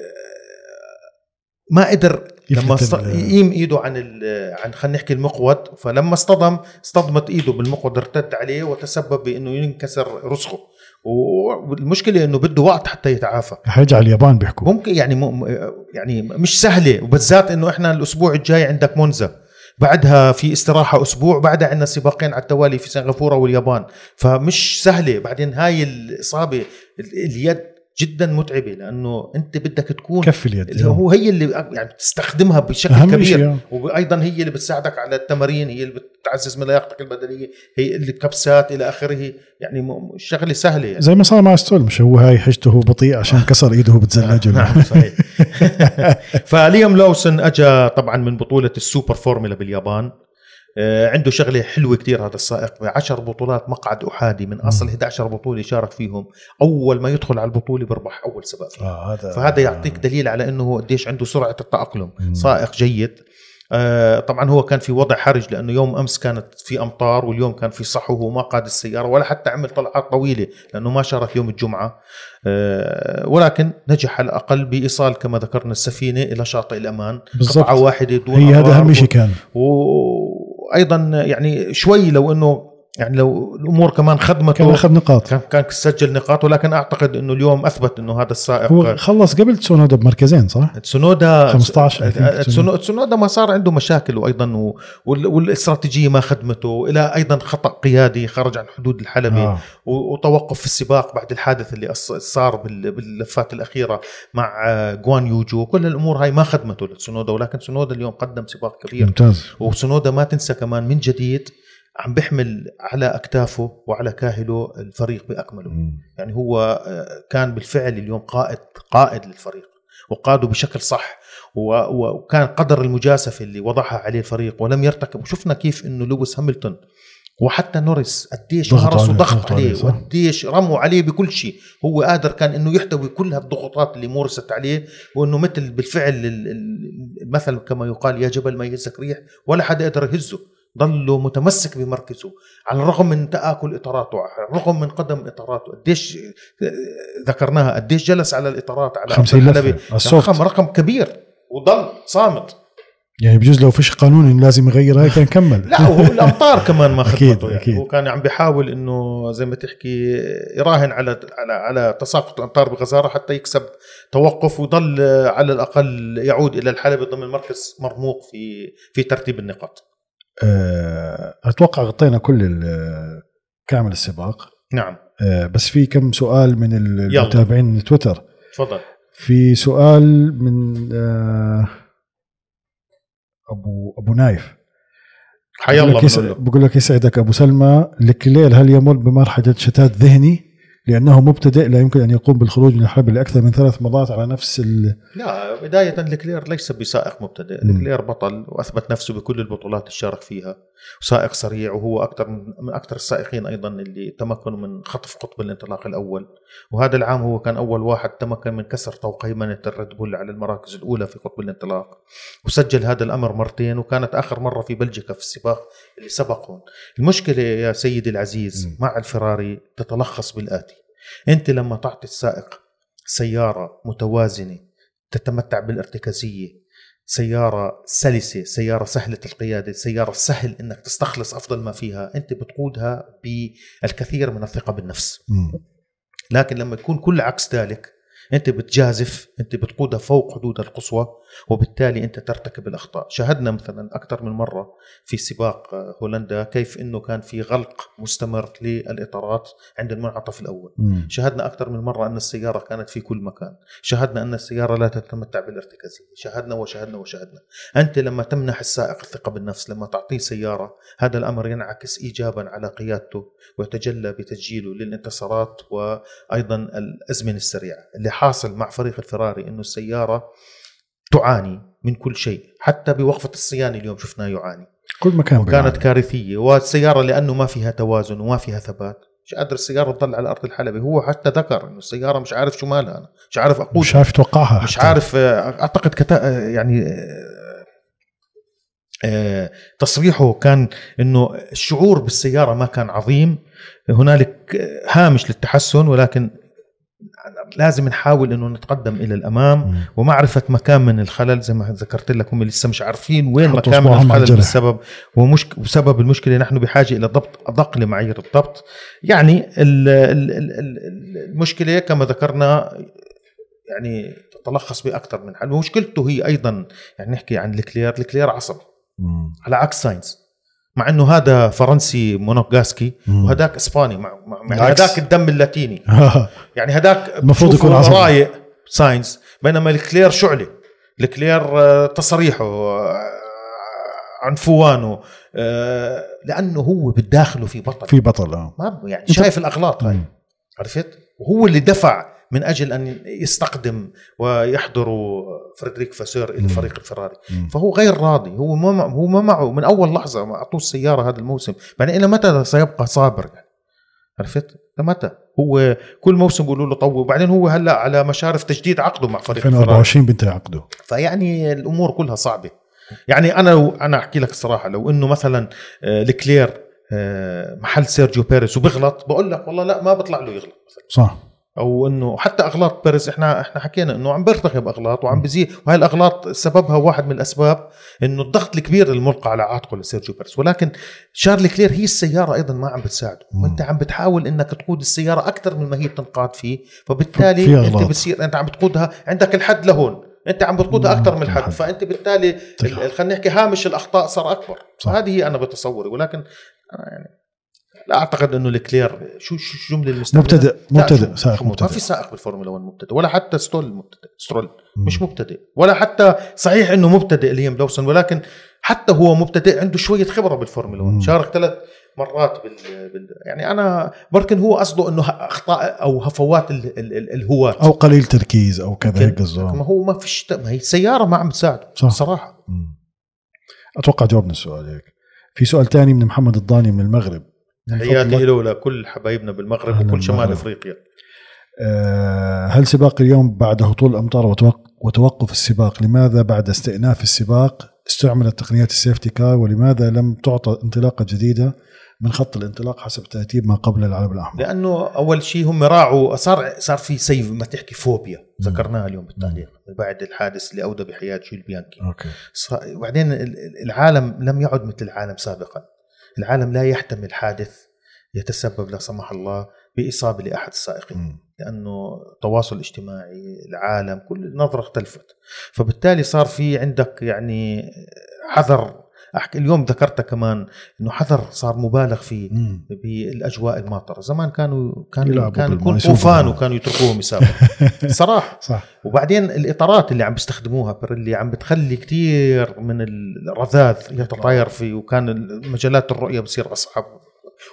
ما قدر لما يقيم إيده عن. عن خلينا نحكي المقود فلما اصطدم اصطدمت إيده بالمقود ارتد عليه وتسبب بإنه ينكسر رسغه والمشكلة إنه بده وقت حتى يتعافى. حيرجع اليابان بيحكوا. ممكن يعني م... يعني مش سهلة وبالذات إنه إحنا الأسبوع الجاي عندك مونزا. بعدها في استراحة أسبوع بعدها عندنا سباقين على التوالي في سنغافورة واليابان. فمش سهلة. بعدين هاي الإصابة ال- اليد جدا متعبة لأنه أنت بدك تكون كف اليد اللي هو هي اللي يعني بتستخدمها بشكل كبير. شيء وأيضا هي اللي بتساعدك على التمارين هي اللي بتعزز من لياقتك البدنية هي الكبسات إلى آخره. يعني الشغله سهلة يعني. زي ما صار مع سترول مش هو هاي حجته هو بطيء عشان كسر إيده بتزلج نعم صحيح. فليام لوسن اجى طبعا من بطولة السوبر فورمولا باليابان. آه، عنده شغلة حلوة كتير هذا السائق. بعشر بطولات مقعد أحادي من أصل 11 بطولة شارك فيهم. أول ما يدخل على البطولة بربح أول سباق آه هذا فهذا يعطيك دليل على إنه قديش عنده سرعة التأقلم. مم. سائق جيد. آه، طبعا هو كان في وضع حرج لأنه يوم أمس كانت في أمطار واليوم كان في صحو وهو ما قاد السيارة ولا حتى عمل طلعات طويلة لأنه ما شارك يوم الجمعة. آه، ولكن نجح على الأقل بإيصال كما ذكرنا السفينة إلى شاطئ الأمان. بالضبط. قطعه واحدة دون هي هذا أهم شيء كان. وأيضا يعني شوي لو إنه يعني لو الأمور كمان خدمته كان اخذ نقاط كان كان سجل نقاط ولكن أعتقد إنه اليوم أثبت إنه هذا السائق هو خلص قبل تسونودا بمركزين صح؟ تسونودا 15 I think. تسونو- تسونودا ما صار عنده مشاكل وأيضا والاستراتيجية ما خدمته إلى أيضا خطأ قيادي خرج عن حدود الحلبه آه. وتوقف في السباق بعد الحادث اللي صار بال- باللفات الأخيرة مع آه، جوان يوجو كل الأمور هاي ما خدمته لتسونودا ولكن تسونودا اليوم قدم سباق كبير ممتاز وسونودا ما تنسى كمان من جديد عم بيحمل على أكتافه وعلى كاهله الفريق بأكمله مم. يعني هو آه، كان بالفعل اليوم قائد قائد للفريق وقاده بشكل صح وكان قدر المجازفة اللي وضعها عليه الفريق ولم يرتكب وشفنا كيف إنه لويس هامilton وحتى نوريس قديش عليه، ضغط عليه، عليه. وقديش رموا عليه بكل شيء هو قادر كان إنه يحتوي كل هالضغوطات اللي مورست عليه وإنه مثل بالفعل ال- ال- المثل كما يقال يا جبل ما يهزك ريح ولا حدا يقدر يهزه ضله متمسك بمركزه على الرغم من تآكل إطاراته على الرغم من قدم إطاراته قديش ذكرناها قديش جلس على الإطارات على 50 أرض لفة الحلبة. على السوفت. رقم رقم كبير وضل صامت يعني بجوز لو فيش قانون لازم يغيرها كان كمل لا وهو الأمطار كمان ما أكيد، خدمته يعني أكيد. هو كان عم بيحاول إنه زي ما تحكي يراهن على على على تساقط الأمطار بغزارة حتى يكسب توقف ويضل على الأقل يعود إلى الحلبة ضمن مركز مرموق في في ترتيب النقاط أتوقع غطينا كل كامل السباق. نعم. آه، بس في كم سؤال من. المتابعين من تويتر. تفضل. في سؤال من آه، أبو أبو نايف. حيا الله. بقول لك يسعدك أبو سلمى لكلير هل يمر بمرحلة شتات ذهني؟ لأنه مبتدئ لا يمكن أن يقوم بالخروج من الحلبة لأكثر من ثلاث مرات على نفس ال... لا بداية لكلير ليس بسائق مبتدئ. مم. لكلير بطل وأثبت نفسه بكل البطولات اللي شارك فيها. وسائق سريع وهو أكثر من أكثر السائقين أيضا اللي تمكنوا من خطف قطب الانطلاق الأول. وهذا العام هو كان أول واحد تمكن من كسر طوق هيمنة الريد بول على المراكز الأولى في قطب الانطلاق. وسجل هذا الأمر مرتين وكانت آخر مرة في بلجيكا في السباق اللي سبقهم. المشكلة يا سيدي العزيز. مع الفراري تتلخص بالآتي. أنت لما تعطي السائق سيارة متوازنة تتمتع بالارتكازية سيارة سلسة سيارة سهلة القيادة سيارة سهل إنك تستخلص أفضل ما فيها أنت بتقودها بالكثير من الثقة بالنفس. لكن لما يكون كل عكس ذلك أنت بتجازف أنت بتقودها فوق حدودها القصوى وبالتالي أنت ترتكب الأخطاء. شاهدنا مثلا أكثر من مرة في سباق هولندا كيف إنه كان في غلق مستمر للإطارات عند المنعطف الأول. مم. شاهدنا أكثر من مرة أن السيارة كانت في كل مكان. شاهدنا أن السيارة لا تتمتع بالارتكازية. شاهدنا وشاهدنا وشاهدنا. أنت لما تمنح السائق الثقة بالنفس لما تعطيه سيارة هذا الأمر ينعكس إيجابا على قيادته ويتجلى بتسجيله للانتصارات وأيضا الأزمنة السريعة اللي حاصل مع فريق الفراري أنه السيارة تعاني من كل شيء. حتى بوقفة الصيانة اليوم شفناه يعاني. كل مكان وكانت بيعاني. كارثية. والسيارة لأنه ما فيها توازن وما فيها ثبات. مش قادر السيارة تضل على أرض الحلبة. هو حتى ذكر إنه السيارة مش عارف شو مالها أنا. مش عارف اقود مش عارف يتوقعها مش حتى. عارف آه، أعتقد كتا آه، يعني آه، تصريحه كان إنه الشعور بالسيارة ما كان عظيم. هنالك هامش للتحسن ولكن لازم نحاول إنه نتقدم إلى الأمام مم. ومعرفة مكان من الخلل زي ما ذكرت لك هم لسه مش عارفين وين مكان من الخلل. بسبب ومشك وسبب المشكلة نحن بحاجة إلى ضبط أدق لمعايير الضبط يعني ال- ال- ال- ال- المشكلة كما ذكرنا يعني تتلخص بأكثر من حل ومشكلته هي أيضا يعني نحكي عن لكلير لكلير عصبي. على عكس ساينز مع إنه هذا فرنسي مونوغاسكي مم. وهذاك إسباني مع مع-. هذاك الدم اللاتيني يعني هداك المفروض يكون. رايق ساينز بينما لكلير شعله لكلير آه، تصريحه آه، عنفوانه آه، لأنه هو بداخله في بطل في بطل آه ما يعني شايف الأغلاط هاي. عرفت وهو اللي دفع من أجل أن يستقدم ويحضر فريدريك فاسور إلى. فريق الفراري. فهو غير راضي. هو ما هو ما معه. من أول لحظة ما أعطوه السيارة هذا الموسم. بعدين إلى متى سيبقى صابر يعني؟ عرفت؟ لمتى هو كل موسم بيقولوا له طول. وبعدين هو هلأ على مشارف تجديد عقده مع فريق الفراري. 2024 بينتهي عقده. فيعني الأمور كلها صعبة. يعني أنا أنا أحكي لك الصراحه لو إنه مثلا آه، لكلير آه، محل سيرجيو بيريز وبيغلط بقول لك والله لا ما بيطلع له يغلط. مثلا صح. أو إنه حتى أغلاط بيريز إحنا إحنا حكينا إنه عم بيرتكب اغلاط وعم بزيد وهي الأغلاط سببها واحد من الأسباب إنه الضغط الكبير الملقى على عاتقه لسيرجيو بيريز ولكن شارل لكلير هي السيارة أيضا ما عم بتساعده. وانت عم بتحاول إنك تقود السيارة أكثر من ما هي بتنقاد فيه فبالتالي في أنت. بتصير أنت عم بتقودها عندك الحد لهون أنت عم بتقودها. أكثر من الحد. فأنت بالتالي خلينا نحكي هامش الأخطاء صار أكبر صح. هذه هي أنا بتصوري ولكن يعني لا أعتقد إنه الكلير شو شو الجمله المستعمله مبتدئ مبتدئ سائق شو- ما مبتدئ في سائق بالفورمولا 1 مبتدئ ولا حتى ستول مبتدئ سترول. مش مبتدئ ولا حتى صحيح إنه مبتدئ ليام لوسن ولكن حتى هو مبتدئ عنده شوية خبرة بالفورمولا 1 مم. شارك ثلاث مرات بال, بال يعني أنا بركن هو قصده إنه أخطاء أو هفوات ال... ال... ال... الهواة أو قليل تركيز أو كذا هيك ما هو ما فيش ما هي السياره ما عم تساعده صح. صراحة مم. أتوقع جاوبنا السؤال هيك في سؤال تاني من محمد الضاني من المغرب تحياتي له ولكل حبايبنا بالمغرب وكل شمال. إفريقيا. آه، هل سباق اليوم بعد هطول الأمطار وتوق- وتوقف السباق؟ لماذا بعد استئناف السباق استعملت تقنيات السيفتي كار؟ ولماذا لم تعطى انطلاقة جديدة من خط الانطلاق حسب ترتيب ما قبل العلم الأحمر؟ لأنه أول شيء هم راعوا صار صار في سيف ما تحكي فوبيا. ذكرناها اليوم بالتعليق. بعد الحادث اللي اودى بحياه جول بيانكي. أوكي. وبعدين ال- ال- العالم لم يعد مثل العالم سابقا. العالم لا يحتمل حادث يتسبب لا سمح الله بإصابة لأحد السائقين مم. لأنه التواصل الاجتماعي العالم كل النظرة اختلفت فبالتالي صار في عندك يعني حذر أحكي اليوم ذكرتها كمان إنه حذر صار مبالغ فيه مم. بالأجواء الماطرة. زمان كانوا كانوا كان يكون طوفان. وكانوا يتركوهم يسابقوا. صراحة. صح. وبعدين الإطارات اللي عم بيستخدموها اللي عم بتخلي كثير من الرذاذ يتطاير فيه وكان مجالات الرؤية بصير أصعب.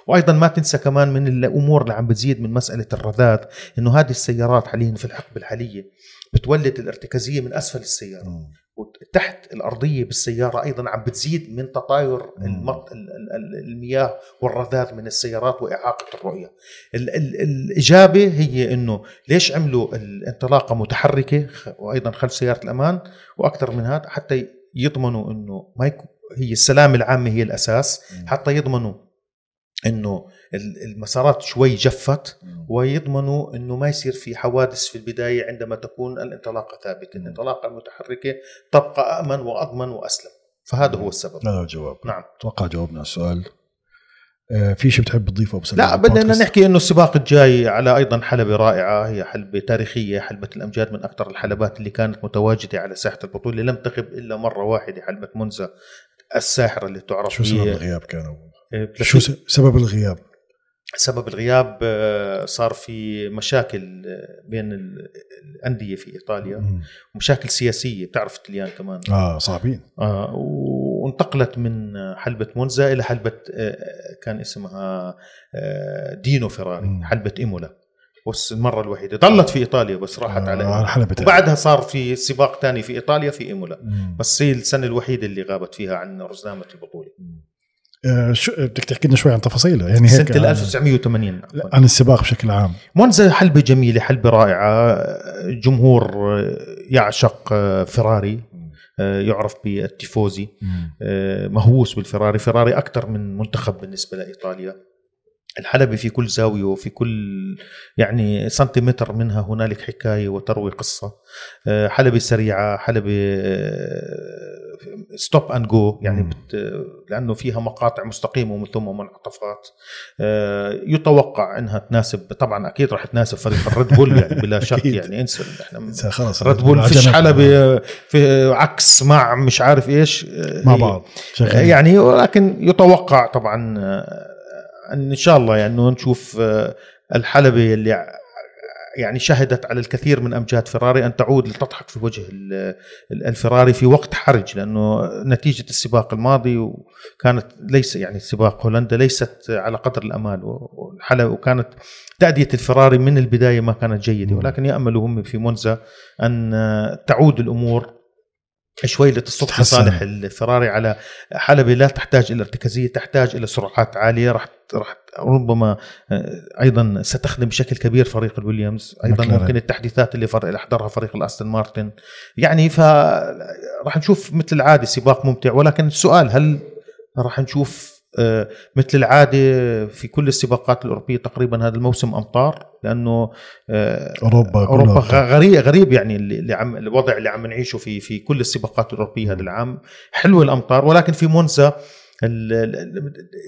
وأيضا ما تنسى كمان من الأمور اللي عم بتزيد من مسألة الرذاذ إنه هذه السيارات حاليا في الحقبة الحالية. بتولد الارتكازية من أسفل السيارة مم. وتحت الأرضية بالسيارة أيضا عم بتزيد من تطاير. المط... ال- ال- ال- المياه والرذاذ من السيارات وإعاقة الرؤية. ال... ال... الإجابة هي إنه ليش عملوا الانطلاقة متحركة وأيضا خلف سيارة الأمان وأكثر من هذا حتى يضمنوا إنه ما يكون هي السلامة العامة هي الأساس. حتى يضمنوا إنه ال- المسارات شوي جفت. ويضمنوا إنه ما يصير في حوادث في البداية عندما تكون الانطلاقة ثابتة،. الانطلاقة المتحركة تبقى آمن وأضمن وأسلم، فهذا هو السبب. هذا الجواب نعم. أتوقع جاوبنا على السؤال آه، في شيء بتحب تضيفه ابو لا بدنا؟ نحكي إنه السباق الجاي على أيضا حلبة رائعة هي حلبة تاريخية حلبة الأمجاد من أكثر الحلبات اللي كانت متواجدة على ساحة البطولة لم تغب إلا مرة واحدة حلبة منزا الساحرة اللي تعرف شو سبب الغياب كان أول؟ إيه، شو سبب الغياب؟ سبب الغياب آه، صار في مشاكل آه، بين ال- الأندية في إيطاليا مم. ومشاكل سياسية بتعرف الطليان كمان آه صعبين آه وانتقلت من حلبة مونزا إلى حلبة آه، كان اسمها دينو فيراري مم. حلبة إيمولا بس المرة الوحيدة ضلت في إيطاليا بس راحت آه، على حلبة. وبعدها صار في سباق ثاني في إيطاليا في إيمولا مم. بس هي السنة الوحيدة اللي غابت فيها عن رزنامة البطولة آه، شو بدك تحكي لنا شوي عن تفاصيله. يعني هيك عن- 1980 لا، عن السباق بشكل عام. مونزا حلبة جميلة حلبة رائعة. جمهور يعشق فيراري يعرف بالتيفوزي. آه، مهووس بالفراري. فراري أكثر من منتخب بالنسبة لإيطاليا. الحلبة في كل زاوية وفي كل يعني سنتيمتر منها هنالك حكاية وتروي قصة آه، حلبة سريعة حلبة stop and go يعني. بت لأنه فيها مقاطع مستقيمة ومن ثم منعطفات آه، يتوقع إنها تناسب طبعا أكيد راح تناسب فريق الريد بول يعني بلا شك. يعني إنسى إحنا خلص ريد بول فيش العجلات حلبة في عكس مع مش عارف إيش مع بعض. يعني ولكن يتوقع طبعا آه، إن شاء الله يعني إنه نشوف آه، الحلبة اللي يعني شهدت على الكثير من أمجاد فيراري أن تعود لتضحك في وجه ال- ال- الفيراري في وقت حرج لأنه نتيجة السباق الماضي وكانت ليس يعني سباق هولندا ليست على قدر الأمال والحلبة وكانت تأدية الفراري من البداية ما كانت جيدة مم. ولكن يأملوا هم في مونزا أن تعود الأمور شوي تتحسن. صالح الفراري على حلبة لا تحتاج إلى ارتكازية تحتاج إلى سرعات عالية راح راح ربما آه، أيضا ستخدم بشكل كبير فريق الويليامز أيضا مكلارين. ممكن التحديثات اللي فر- اللي أحضرها فريق الأستون مارتن يعني ف راح نشوف مثل العادة سباق ممتع ولكن السؤال هل راح نشوف مثل العادة في كل السباقات الأوروبية تقريبا هذا الموسم أمطار لأنه آه، أوروبا أوروبا غريب غريب يعني اللي عم الوضع اللي عم نعيشه في في كل السباقات الأوروبية هذا العام. حلو الأمطار ولكن في مونزا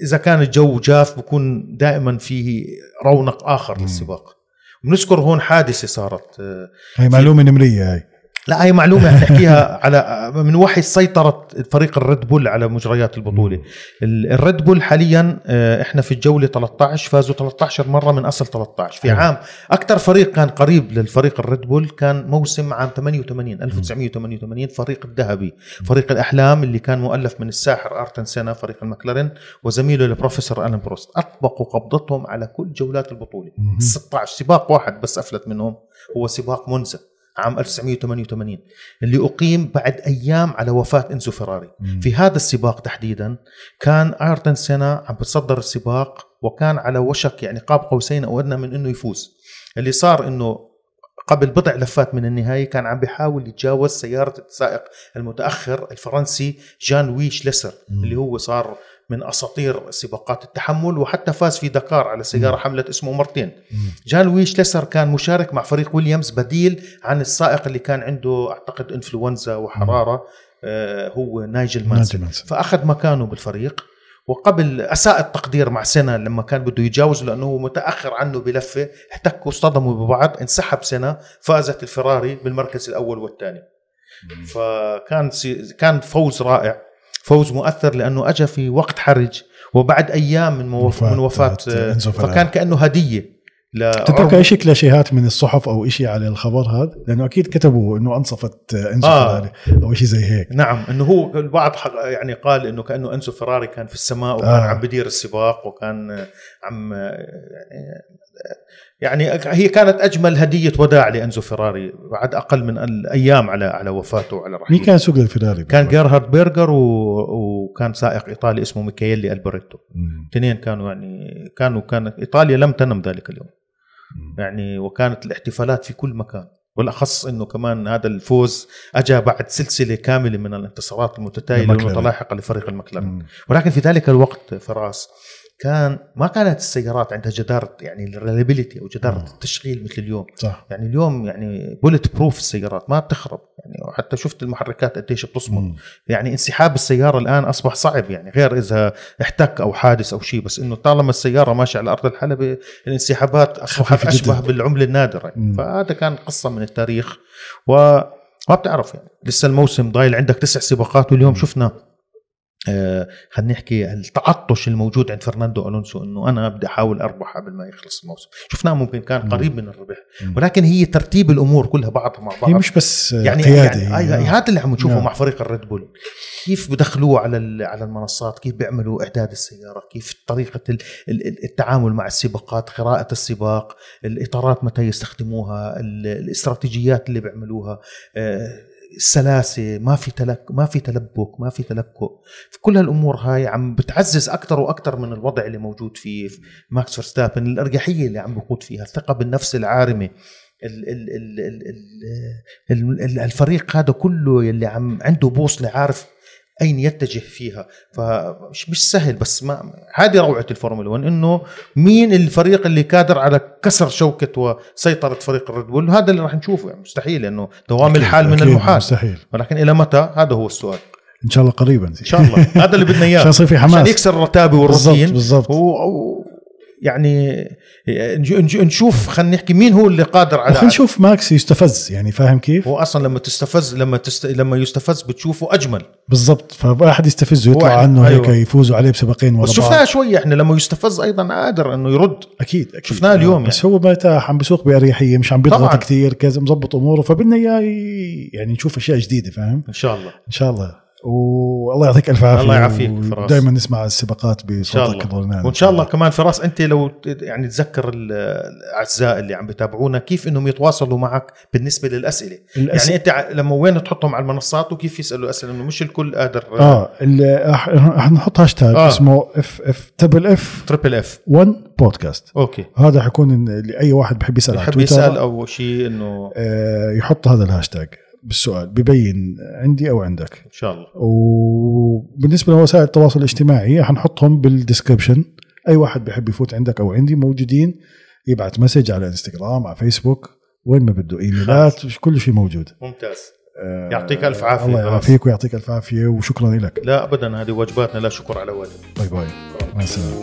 إذا كان الجو جاف بكون دائما فيه رونق آخر. للسباق. بنذكر هون حادثة صارت آه، هي معلومة نمرية هاي. لا هي معلومة نحكيها على من وحي سيطرة فريق الريد بول على مجريات البطولة. ال- الريد بول حاليا آه، إحنا في الجولة 13 فازوا 13 مرة من أصل 13 في حلو. عام أكثر فريق كان قريب للفريق الريد بول كان موسم عام 88 1988 فريق الذهبي. فريق الأحلام اللي كان مؤلف من الساحر آيرتون سينا فريق المكلارين وزميله البروفيسور ألان بروست. أطبقوا قبضتهم على كل جولات البطولة. مهم. 16 سباق واحد بس أفلت منهم هو سباق مونزا عام 1988 اللي أقيم بعد أيام على وفاة إنزو فيراري مم. في هذا السباق تحديدا كان ايرتون سينا عم بتصدر السباق وكان على وشك يعني قاب قوسين أو أدنى من إنه يفوز اللي صار إنه قبل بضع لفات من النهاية كان عم بيحاول يتجاوز سيارة السائق المتأخر الفرنسي جان ويش ليسر مم. اللي هو صار من أساطير سباقات التحمل وحتى فاز في دكار على سياره. حملت اسمه مرتين. جان لوي شليسر كان مشارك مع فريق ويليامز بديل عن السائق اللي كان عنده أعتقد إنفلونزا وحرارة آه هو نايجل مانسيل مانسيل. فأخذ مكانه بالفريق وقبل أساء التقدير مع سينا لما كان بده يتجاوز لأنه هو متأخر عنه بلفة احتكوا اصطدموا ببعض انسحب سينا فازت الفراري بالمركز الأول والثاني فكان سي كان فوز رائع فوز مؤثر لأنه اجى في وقت حرج وبعد أيام من وفاة من وفاة آه، فيراري. فكان كأنه هدية تترك أي شيء كلاشيهات من الصحف أو شيء على الخبر هذا لأنه أكيد كتبوا إنه أنصفت إنزو آه. فيراري أو شيء زي هيك نعم إنه هو البعض يعني قال إنه كأنه انسو فراري كان في السماء وكان آه. عم بدير السباق وكان عم يعني يعني هي كانت أجمل هدية وداع لأنزو فراري بعد أقل من الأيام على على وفاته وعلى مين رحيله كان يسوق للفيراري كان جيرهارد بيرجر و... وكان سائق إيطالي اسمه ميكايلي ألبوريتو. الاثنين كانوا يعني كانوا كانت إيطاليا لم تنم ذلك اليوم مم. يعني وكانت الاحتفالات في كل مكان بالاخص إنه كمان هذا الفوز اجى بعد سلسلة كاملة من الانتصارات المتتالية. المتلاحقه لفريق المكلارين مم. ولكن في ذلك الوقت فراس كان ما كانت السيارات عندها جداره يعني ال reliability أو جداره. التشغيل مثل اليوم صح يعني اليوم يعني bulletproof السيارات ما بتخرب يعني وحتى شفت المحركات قديش بتصمد. يعني انسحاب السيارة الآن أصبح صعب يعني غير إذا احتك أو حادث أو شيء بس إنه طالما السيارة ماشية على أرض الحلبة الانسحابات اصبحت أشبه. بالعملة النادرة يعني. فهذا كان قصة من التاريخ وما بتعرف يعني لسه الموسم ضايل عندك تسع سباقات واليوم. شفنا خلينا نحكي التعطش الموجود عند فرناندو ألونسو إنه أنا بدي أحاول اربح قبل ما يخلص الموسم شفناه ممكن كان. قريب من الربح. ولكن هي ترتيب الأمور كلها بعضها مع بعض هي مش بس يعني قيادة يعني. هي- هذا اللي عم نشوفه نعم. مع فريق الريد بول كيف بدخلوه على على المنصات كيف بيعملوا إعداد السياره كيف طريقة ال- ال- التعامل مع السباقات قراءة السباق الإطارات متى يستخدموها ال- الاستراتيجيات اللي بيعملوها السلاسه ما في تلك ما في تلبك ما في تلكؤ. كل هالأمور هاي عم بتعزز أكثر وأكثر من الوضع اللي موجود في في ماكس فيرستابن. الأرجحية اللي عم بقود فيها الثقة بالنفس العارمة ال ال ال ال ال ال الفريق هذا كله يلي عم عنده بوصلة عارف أين يتجه فيها؟ فمش مش سهل بس ما هذه روعة الفورمولا 1 إنه مين الفريق اللي قادر على كسر شوكة وسيطرة فريق ال Red Bull هذا اللي راح نشوفه يعني مستحيل لأنه دوام أكيد- الحال من المحال. مستحيل. ولكن إلى متى؟ هذا هو السؤال. إن شاء الله قريبا. إن شاء الله. هذا اللي بدنا إياه. عشان يصير في عشان حماس يكسر الرتابه بالضبط والروتين بالضبط. و- يعني نشوف خلينا نحكي مين هو اللي قادر على خلينا نشوف ماكس يستفز يعني فاهم كيف؟ هو أصلا لما تستفز لما تست... لما يستفز بتشوفه أجمل بالضبط فواحد يستفزه يطلع يعني- عنه هيك أيوة. يفوزوا عليه بسباقين ورا بس بعض شفناها شوي إحنا لما يستفز أيضا قادر إنه يرد أكيد أكيد شفناه اليوم بس يعني. هو مرتاح عم بيسوق بأريحية مش عم بيضغط. كثير كذا مظبط أموره فبدنا إياه يعني نشوف أشياء جديدة فاهم؟ إن شاء الله إن شاء الله والله يعطيك ألف عافية الله يعافيك فراس. دائما نسمع السباقات بصوتك الله. الرنان وإن شاء الله كمان فراس أنت لو يعني تذكر ال- الأعزاء اللي عم بتابعونا كيف إنهم يتواصلوا معك بالنسبة للأسئلة؟ الأس... يعني أنت لما وين تحطهم على المنصات وكيف يسألوا أسئلة؟ إنه مش الكل قادر. آه رح نحط هاشتاج آه. اسمه F F triple F triple F 1 podcast okay. هذا حيكون لأي واحد بحب يسأل بحب يسأل أو شيء إنه آه يحط هذا الهاشتاج. بالسؤال ببين عندي أو عندك. إن شاء الله. وبالنسبة لوسائل التواصل الاجتماعي حنحطهم بال description أي واحد بحب يفوت عندك أو عندي موجودين يبعت message على إنستغرام على فيسبوك وين ما بده إيميلات كل شيء موجود. ممتاز. آه، يعطيك ألف عافية. الله. يعافيك ويعطيك ألف عافية وشكرا لك. لا ابدا هذه واجباتنا. لا شكر على واجب. bye bye. مع السلامة.